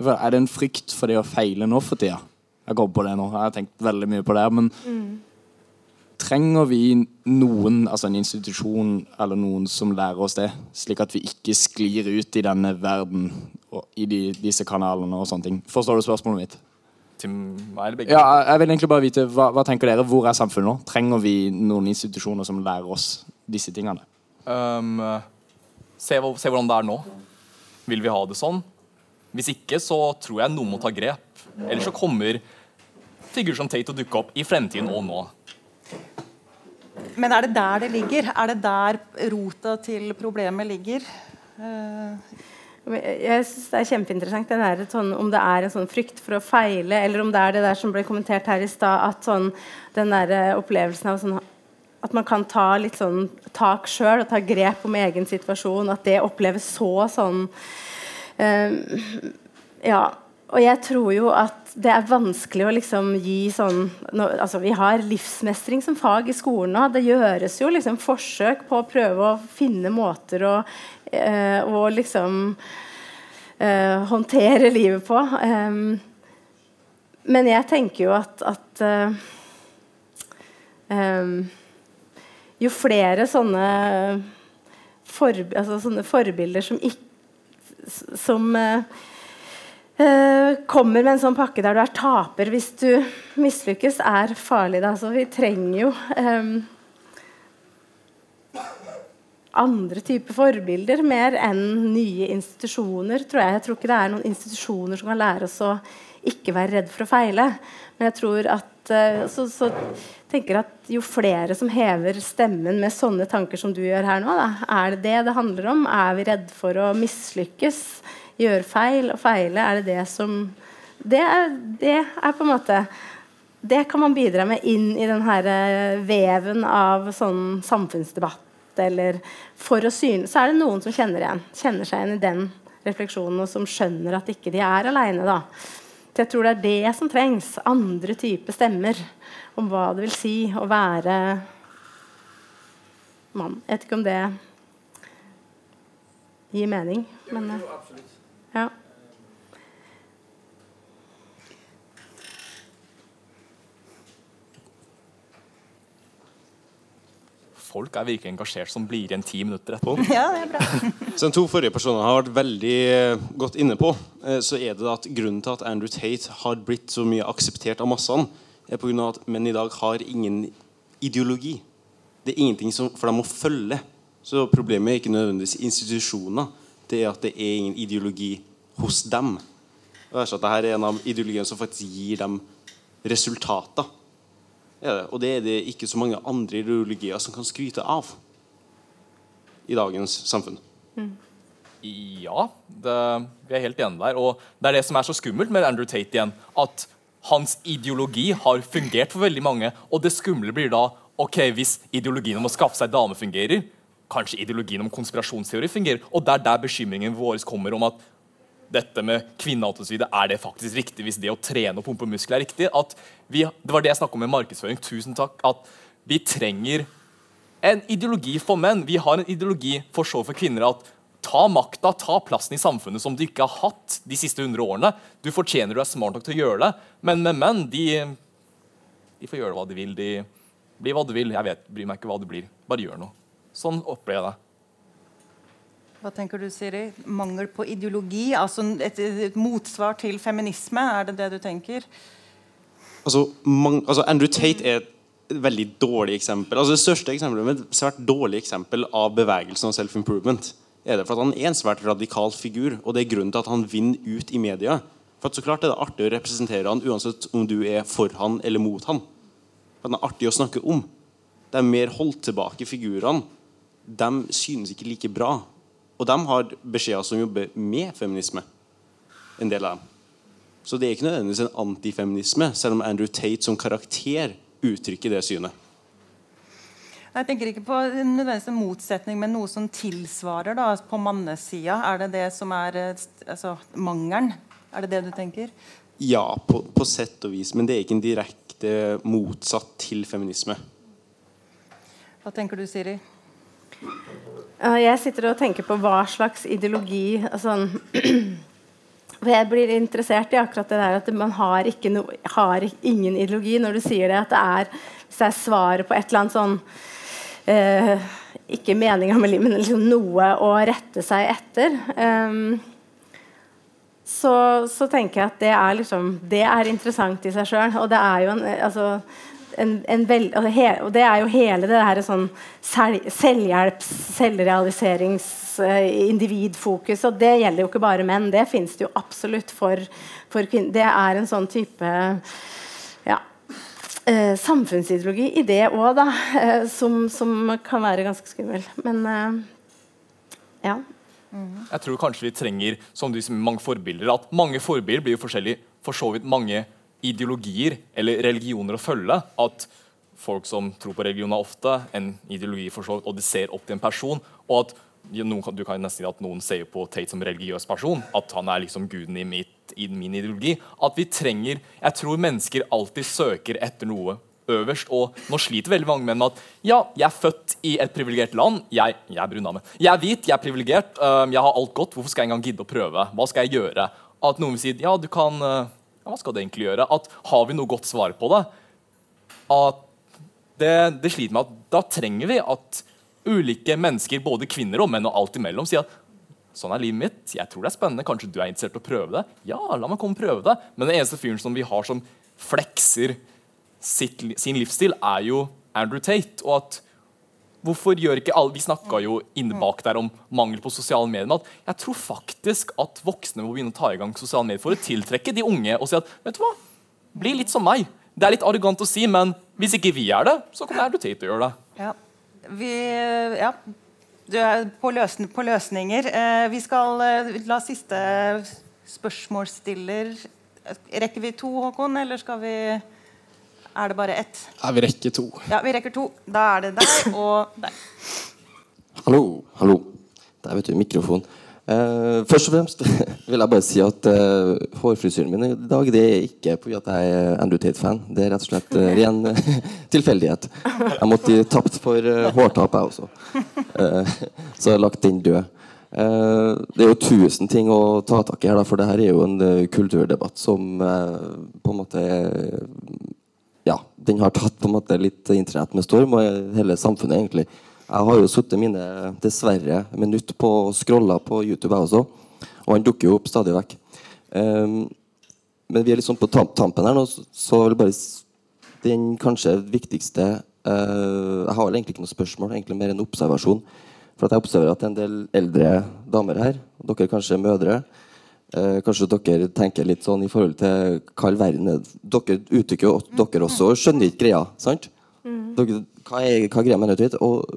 Er det en frykt for det å feile nå for tida? Jeg går på det nå. Jeg har tenkt veldig mye på det. Men trenger vi noen, altså en institusjon eller noen som lærer oss det, slik at vi ikke sklir ut i denne verden og i de, disse kanalene og sånne ting? Forstår du spørsmålet mitt? Til meg eller begge? Ja, jeg vil egentlig bare vite, hva, hva tenker dere? Hvor er samfunnet nå? Trenger vi noen institusjoner som lærer oss disse tingene? Um, se, se hvordan det er nå. Vil vi ha det sånn? Hvis ikke, så tror jeg noen må ta grep. Ellers så kommer figurer som Tate å dukke opp i fremtiden og nå. Men er det der det ligger? Er det der rota til problemet ligger? Eh, Men Jeg synes Det er kjempeinteressant der, sånn, om det er en sånn frykt for å feile, eller om det er det der som ble kommentert her i stad, at sånn, den der eh, opplevelsen av sånn, at man kan ta litt sånn tak sjøl og ta grep om egen situasjon. At det oppleves så sånn eh, Ja. Og jeg tror jo at det er vanskelig å liksom gi sånn nå, altså Vi har livsmestring som fag i skolen nå. Det gjøres jo liksom forsøk på å prøve å finne måter å, eh, å liksom eh, håndtere livet på. Eh, men jeg tenker jo at, at eh, Jo flere sånne, forb altså sånne forbilder som ikke som eh, eh, kommer med en sånn pakke der du er taper hvis du mislykkes, er farlig. Da. Så vi trenger jo andre typer forbilder mer enn nye institusjoner. tror Jeg Jeg tror ikke det er noen institusjoner som kan lære oss å ikke være redd for å feile. Men jeg tror at eh, så, så tenker at jo flere som hever stemmen med sånne tanker som du gjør her nå, da, er det det det handler om? Er vi redd for å mislykkes? Gjøre feil og feile? Er det det som Det er, det er på en måte det kan man bidra med inn i den her eh, veven av sånn samfunnsdebatt. Eller for å syne, så er det noen som kjenner igjen kjenner seg igjen i den refleksjonen, og som skjønner at ikke de er aleine. jeg tror det er det som trengs. Andre typer stemmer om hva det vil si å være mann. Jeg vet ikke om det gir mening, men eh, ja. Folk er virkelig engasjert som blir igjen ti minutter etterpå. *laughs* Ja, det er bra. *laughs* Som to forrige personer har vært veldig eh, godt inne på, eh, så er det at grunnen til at Andrew Tate har blitt så mye akseptert av massene, er på grunn av at menn i dag har ingen ideologi. Det er ingenting som, for dem å følge. Så problemet er ikke nødvendigvis institusjoner. Det er at det er ingen ideologi hos dem. Det er så at dette er en av ideologiene som faktisk gir dem resultater. Er det. Og det er det ikke så mange andre ideologier som kan skryte av i dagens samfunn. Ja, det, vi er helt enige der. Og det er det som er så skummelt med Andrew Tate igjen. At hans ideologi har fungert for veldig mange. Og det skumle blir da ok, hvis ideologien om å skaffe seg dame fungerer, kanskje ideologien om konspirasjonsteori fungerer. Og det er der bekymringen vår kommer om at dette med kvinnehat osv. Er det faktisk riktig hvis det å trene og pumpe muskler er riktig? Vi, det var det jeg snakket om med markedsføring. Tusen takk. At vi trenger en ideologi for menn. Vi har en ideologi for så for kvinner. at Ta makta, ta plassen i samfunnet som du ikke har hatt de siste 100 årene. Du fortjener, du er smart nok til å gjøre det. Men med menn, de, de får gjøre hva de vil. De blir hva de vil. Jeg vet, bryr meg ikke hva det blir. Bare gjør noe. Sånn opplever jeg det. Hva tenker du, Siri? Mangel på ideologi? Altså et, et motsvar til feminisme? Er det det du tenker? Altså, man, altså Andrew Tate er et veldig dårlig eksempel. Altså Det største eksempelet, med et svært dårlig eksempel av bevegelsen og self-improvement. er det for at Han er en svært radikal figur, og det er grunnen til at han vinner ut i media. For at så klart er det artig å representere han uansett om du er for han eller mot han. For Han er artig å snakke om. De mer holdt tilbake figurene de synes ikke like bra. Og de har beskjeder som jobber med feminisme. En del av dem. Så det er ikke nødvendigvis en antifeminisme, selv om Andrew Tate som karakter uttrykker det synet. Jeg tenker ikke på nødvendigvis en motsetning, men noe som tilsvarer da, på mannesida. Er det det som er altså, mangelen? Er det det du tenker? Ja, på, på sett og vis, men det er ikke en direkte motsatt til feminisme. Hva tenker du, Siri? Ja, Jeg sitter og tenker på hva slags ideologi altså, *clears throat* Jeg blir interessert i akkurat det der at man har, no, har ingen ideologi når du sier det. At det er, det er svaret på et eller annet sånn eh, Ikke meninga med livet, men liksom noe å rette seg etter. Um, så, så tenker jeg at det er, liksom, det er interessant i seg sjøl. Og det er jo en, altså, en, en vel, og, he, og det er jo hele det her sånn selv, selvhjelps, selvrealiserings, individfokus. Og det gjelder jo ikke bare menn. Det fins det jo absolutt for, for kvinner. Det er en sånn type ja, uh, samfunnsideologi i det òg, da. Uh, som, som kan være ganske skummel. Men eh, ja. Jeg tror kanskje vi trenger som du sier, mange forbilder. At mange forbilder blir jo forskjellige. For så vidt mange ideologier eller religioner å følge. At folk som tror på religion, er ofte en ideologi for så vidt, og de ser opp til en person. og at noen, du kan nesten si at noen ser på Tate som religiøs person. At han er liksom guden i, mitt, i min ideologi. At vi trenger Jeg tror mennesker alltid søker etter noe øverst. Og nå sliter veldig mange menn med at ja, jeg er født i et privilegert land. Jeg, jeg er brun dame. Jeg er hvit, jeg er privilegert, jeg har alt godt. Hvorfor skal jeg engang gidde å prøve? Hva skal jeg gjøre? At noen vil si ja, du kan øh, ja, Hva skal det egentlig gjøre? At Har vi noe godt svar på det? At det, det sliter med at da trenger vi at ulike mennesker, både kvinner og menn og alt imellom, sier at Sånn er livet mitt. Jeg tror det er spennende. Kanskje du er interessert i å prøve det? Ja, la meg komme og prøve det. Men den eneste fyren som vi har som flekser sitt, sin livsstil, er jo Andrew Tate. Og at Hvorfor gjør ikke alle Vi snakka jo inne bak der om mangel på sosiale medier. Men at jeg tror faktisk at voksne må begynne å ta i gang sosiale medier for å tiltrekke de unge og si at vet du hva, bli litt som meg. Det er litt arrogant å si, men hvis ikke vi er det, så kommer Andrew til å gjøre det. Ja. Vi, ja. Du er på, løsning, på løsninger. Eh, vi skal eh, la siste spørsmålsstiller Rekker vi to, Håkon, eller skal vi Er det bare ett? Ja, vi rekker to. Ja, vi rekker to. Da er det deg og deg. Hallo, hallo. Der vet du, mikrofon. Uh, først og fremst *laughs* vil jeg bare si at uh, hårfrisyren min i dag det er ikke fordi at jeg er Andrew Tate-fan. Det er rett og slett uh, ren *laughs* tilfeldighet. Jeg måtte gi tapt for hårtap, jeg også. Eh, *laughs* så jeg har lagt den død. Eh, det er jo tusen ting å ta tak i her, da, for det her er jo en kulturdebatt som på en måte er ja, den har tatt på en måte litt internett med storm, og hele samfunnet egentlig. Jeg har jo sittet mine dessverre minutt på å scrolle på YouTube, jeg også. Og han dukker jo opp stadig vekk. Um, men vi er liksom på tampen her nå, så- vil bare Den kanskje viktigste uh, Jeg har vel egentlig ikke noe spørsmål, egentlig mer en observasjon. For jeg observerer at det er en del eldre damer her. og Dere er kanskje mødre. Eh, kanskje dere tenker litt sånn i forhold til hva all verden er Dere uttrykker jo dere også skjønner ikke greia, sant? Dere, hva er, hva greia med nødvendighet? Og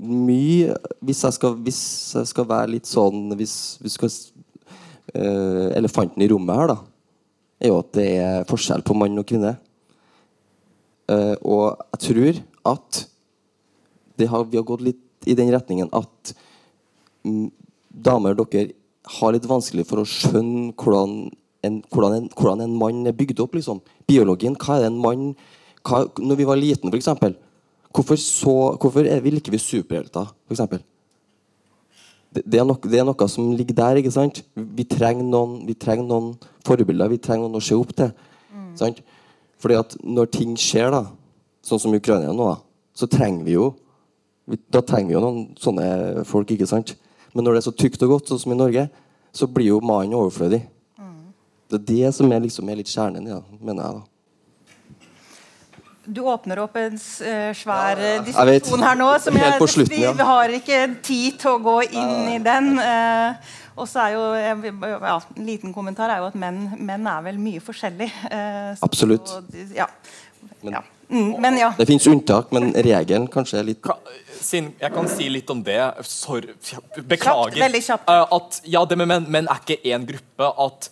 mye hvis jeg, skal, hvis jeg skal være litt sånn Hvis vi skal eh, Elefanten i rommet her, da, er jo at det er forskjell på mann og kvinne. Eh, og jeg tror at det har, vi har gått litt i den retningen at mm, damer, dere har litt vanskelig for å skjønne hvordan en, hvordan en, hvordan en mann er bygd opp. liksom. Biologien. Hva er det en mann hva, Når vi var liten, f.eks. Hvorfor, så, hvorfor er, vi, liker vi superhelter, f.eks.? Det, det, er det er noe som ligger der. ikke sant? Vi trenger noen, vi trenger noen forbilder. Vi trenger noen å se opp til. Sant? Fordi at når ting skjer, da, sånn som i Ukraina nå, da, så trenger vi jo Da trenger vi jo noen sånne folk. ikke sant? Men når det er så tykt og godt, sånn som i Norge, så blir jo mannen overflødig. Det er det som er, liksom, er litt kjernen i det, mener jeg. da. Du åpner opp en eh, svær ja, jeg diskusjon her nå. Som jeg, slutten, vi, ja. vi har ikke tid til å gå inn i den. eh, og så er jo ja, En liten kommentar er jo at menn, menn er vel mye forskjellig. eh, Absolutt. og ja. Men, ja. Mm, men ja. Det fins unntak, men regelen kanskje er litt Sin, jeg kan si litt om det Sorry, beklager. Kjapt, kjapt. Eh, at, ja, det med menn, menn er ikke én gruppe. At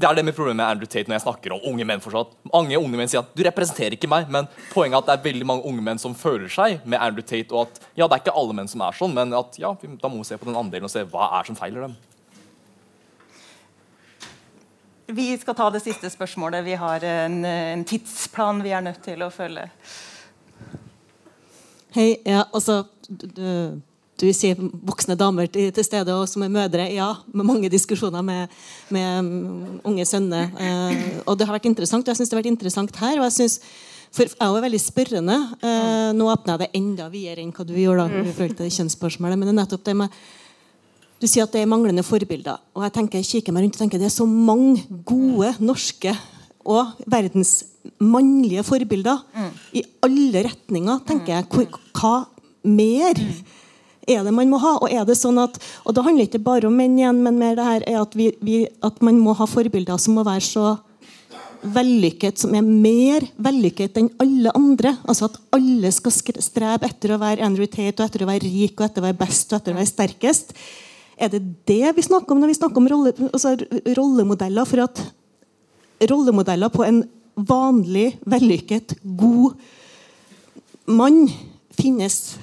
det er det med problemet med Andrew Tate når jeg snakker om unge menn. fortsatt. Mange unge menn sier at du representerer ikke meg, men poenget er at det er veldig mange unge menn som føler seg med Andrew Tate. Og at ja, det er ikke alle menn som er sånn, men at ja, da må vi se på den andelen og se hva er som feiler dem. Vi skal ta det siste spørsmålet. Vi har en, en tidsplan vi er nødt til å følge. Hei. Ja, altså du, du, du sier voksne damer til, til stede og som er mødre. Ja, med mange diskusjoner med, med mm, unge sønner. Eh, og det har vært interessant. Jeg syns det har vært interessant her. og jeg synes for jeg er jo veldig spørrende. Eh, nå åpner jeg det enda videre enn hva du gjør. da, i forhold det kjønnsspørsmålet, men det er nettopp det med du sier at det er manglende forbilder. Og jeg tenker, kikker meg rundt og tenker det er så mange gode norske og verdens mannlige forbilder i alle retninger. tenker jeg. Hva mer er det man må ha? Og er det sånn at, og da handler det ikke bare om menn igjen, men mer det her er at, vi, vi, at man må ha forbilder som må være så vellykket, som er mer vellykket enn alle andre. Altså At alle skal strebe etter å være Andrew Tate, og etter å være rik, og etter å være best og etter å være sterkest. Er det det vi snakker om når vi snakker om rolle, altså rollemodeller? For at rollemodeller på en vanlig, vellykket, god mann finnes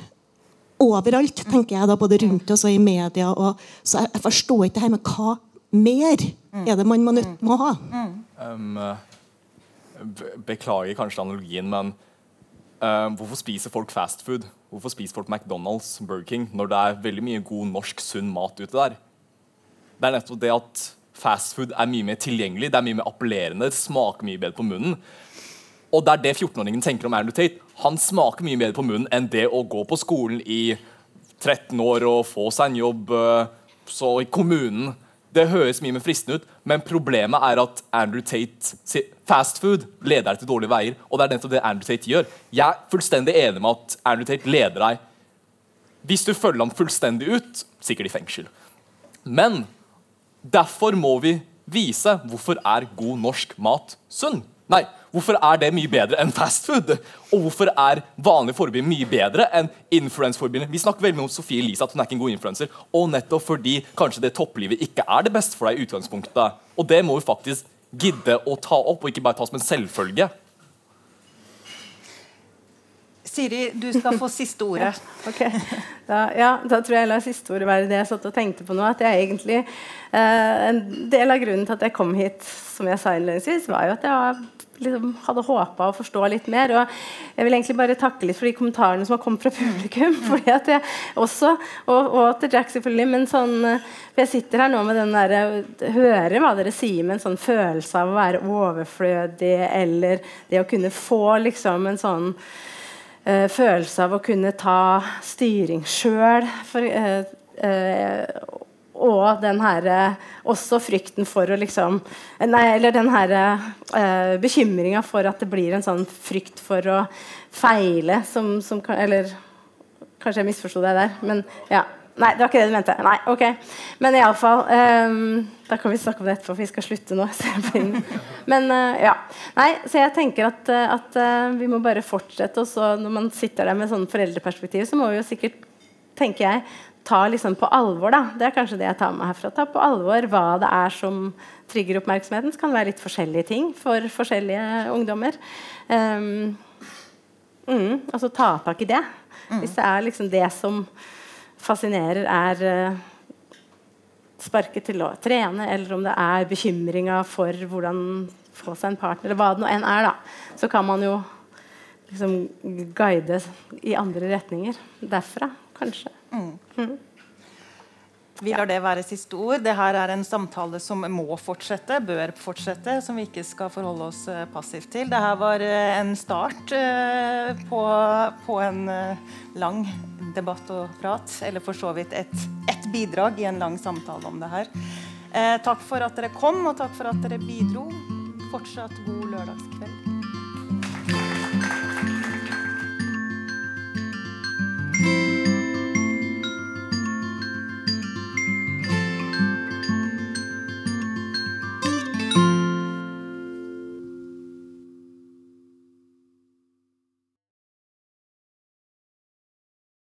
overalt, tenker jeg da, både rundt oss og i media. Og, så jeg, jeg forstår ikke det her med hva mer er det man må, nødt, må ha. Um, eh, beklager kanskje analogien, men eh, hvorfor spiser folk fast food? Hvorfor spiser folk McDonald's, Burger King, når det er veldig mye god norsk, sunn mat ute der? Det er nettopp det at fastfood er mye mer tilgjengelig, det er mye mer appellerende, det smaker mye bedre på munnen. Og det er det 14-åringen tenker om Andrew Tate. Han smaker mye bedre på munnen enn det å gå på skolen i 13 år og få seg en jobb eh, så i kommunen. Det høres mye mer fristende ut, men problemet er at Andrew Tate Fast food leder deg til dårlige veier, og det er nettopp det Andrew Tate gjør. Jeg er fullstendig enig med at Andrew Tate leder deg Hvis du følger ham fullstendig ut, sikkert i fengsel. Men derfor må vi vise hvorfor er god norsk mat sunn. Nei, hvorfor er det mye bedre enn fast food? Og hvorfor er vanlige forbilder mye bedre enn influenseforbilder? Vi snakker veldig mye om Sofie Elise, at hun er ikke en god influenser. Og nettopp fordi kanskje det topplivet ikke er det beste for deg i utgangspunktet. Og det må vi faktisk gidde å ta opp, og ikke bare ta som en selvfølge. Siri, du skal få siste ordet. *laughs* Ok, da, ja, da tror jeg jeg lar siste ordet være det jeg satt og tenkte på nå. At jeg egentlig eh, En del av grunnen til at jeg kom hit, som jeg sa innledningsvis, var jo at jeg var liksom hadde håpa å forstå litt mer. Og jeg vil egentlig bare takke litt for de kommentarene som har kommet fra publikum. *laughs* fordi at jeg også, Og, og til Jack, selvfølgelig. men sånn, for Jeg sitter her nå med den der, hører hva dere sier med en sånn følelse av å være overflødig, eller det å kunne få liksom en sånn uh, følelse av å kunne ta styring sjøl. Uh, uh, og den her, også frykten for å liksom nei, Eller den her eh, bekymringa for at det blir en sånn frykt for å feile som, som Eller kanskje jeg misforsto deg der. Men ja. Nei, det var ikke det du mente. Nei, ok. Men iallfall um, ehm, Da kan vi snakke om det etterpå, for vi skal slutte nå. *laughs* Men uh, ja. Nei, så jeg tenker at, at uh, vi må bare fortsette. Og så når man sitter der med sånn foreldreperspektiv, så må vi jo sikkert, tenker jeg, ta liksom på alvor. Da. Det er kanskje det jeg tar med herfra. Ta på alvor hva det er som trigger oppmerksomheten. Det kan være litt forskjellige ting for forskjellige ungdommer. Um, mm, altså ta tak i det. Mm. Hvis det er liksom det som fascinerer, er uh, sparket til å trene, eller om det er bekymringa for hvordan få seg en partner, eller hva det nå enn er, da, så kan man jo liksom guide i andre retninger derfra, kanskje. Mm. Vi lar det være siste ord. Dette er en samtale som må fortsette, bør fortsette, som vi ikke skal forholde oss uh, passivt til. Dette var uh, en start uh, på, på, en lang debatt og prat. Eller for så vidt et, et bidrag i en lang samtale om det her. takk for at dere kom, og takk for at dere bidro. Fortsatt god lørdagskveld.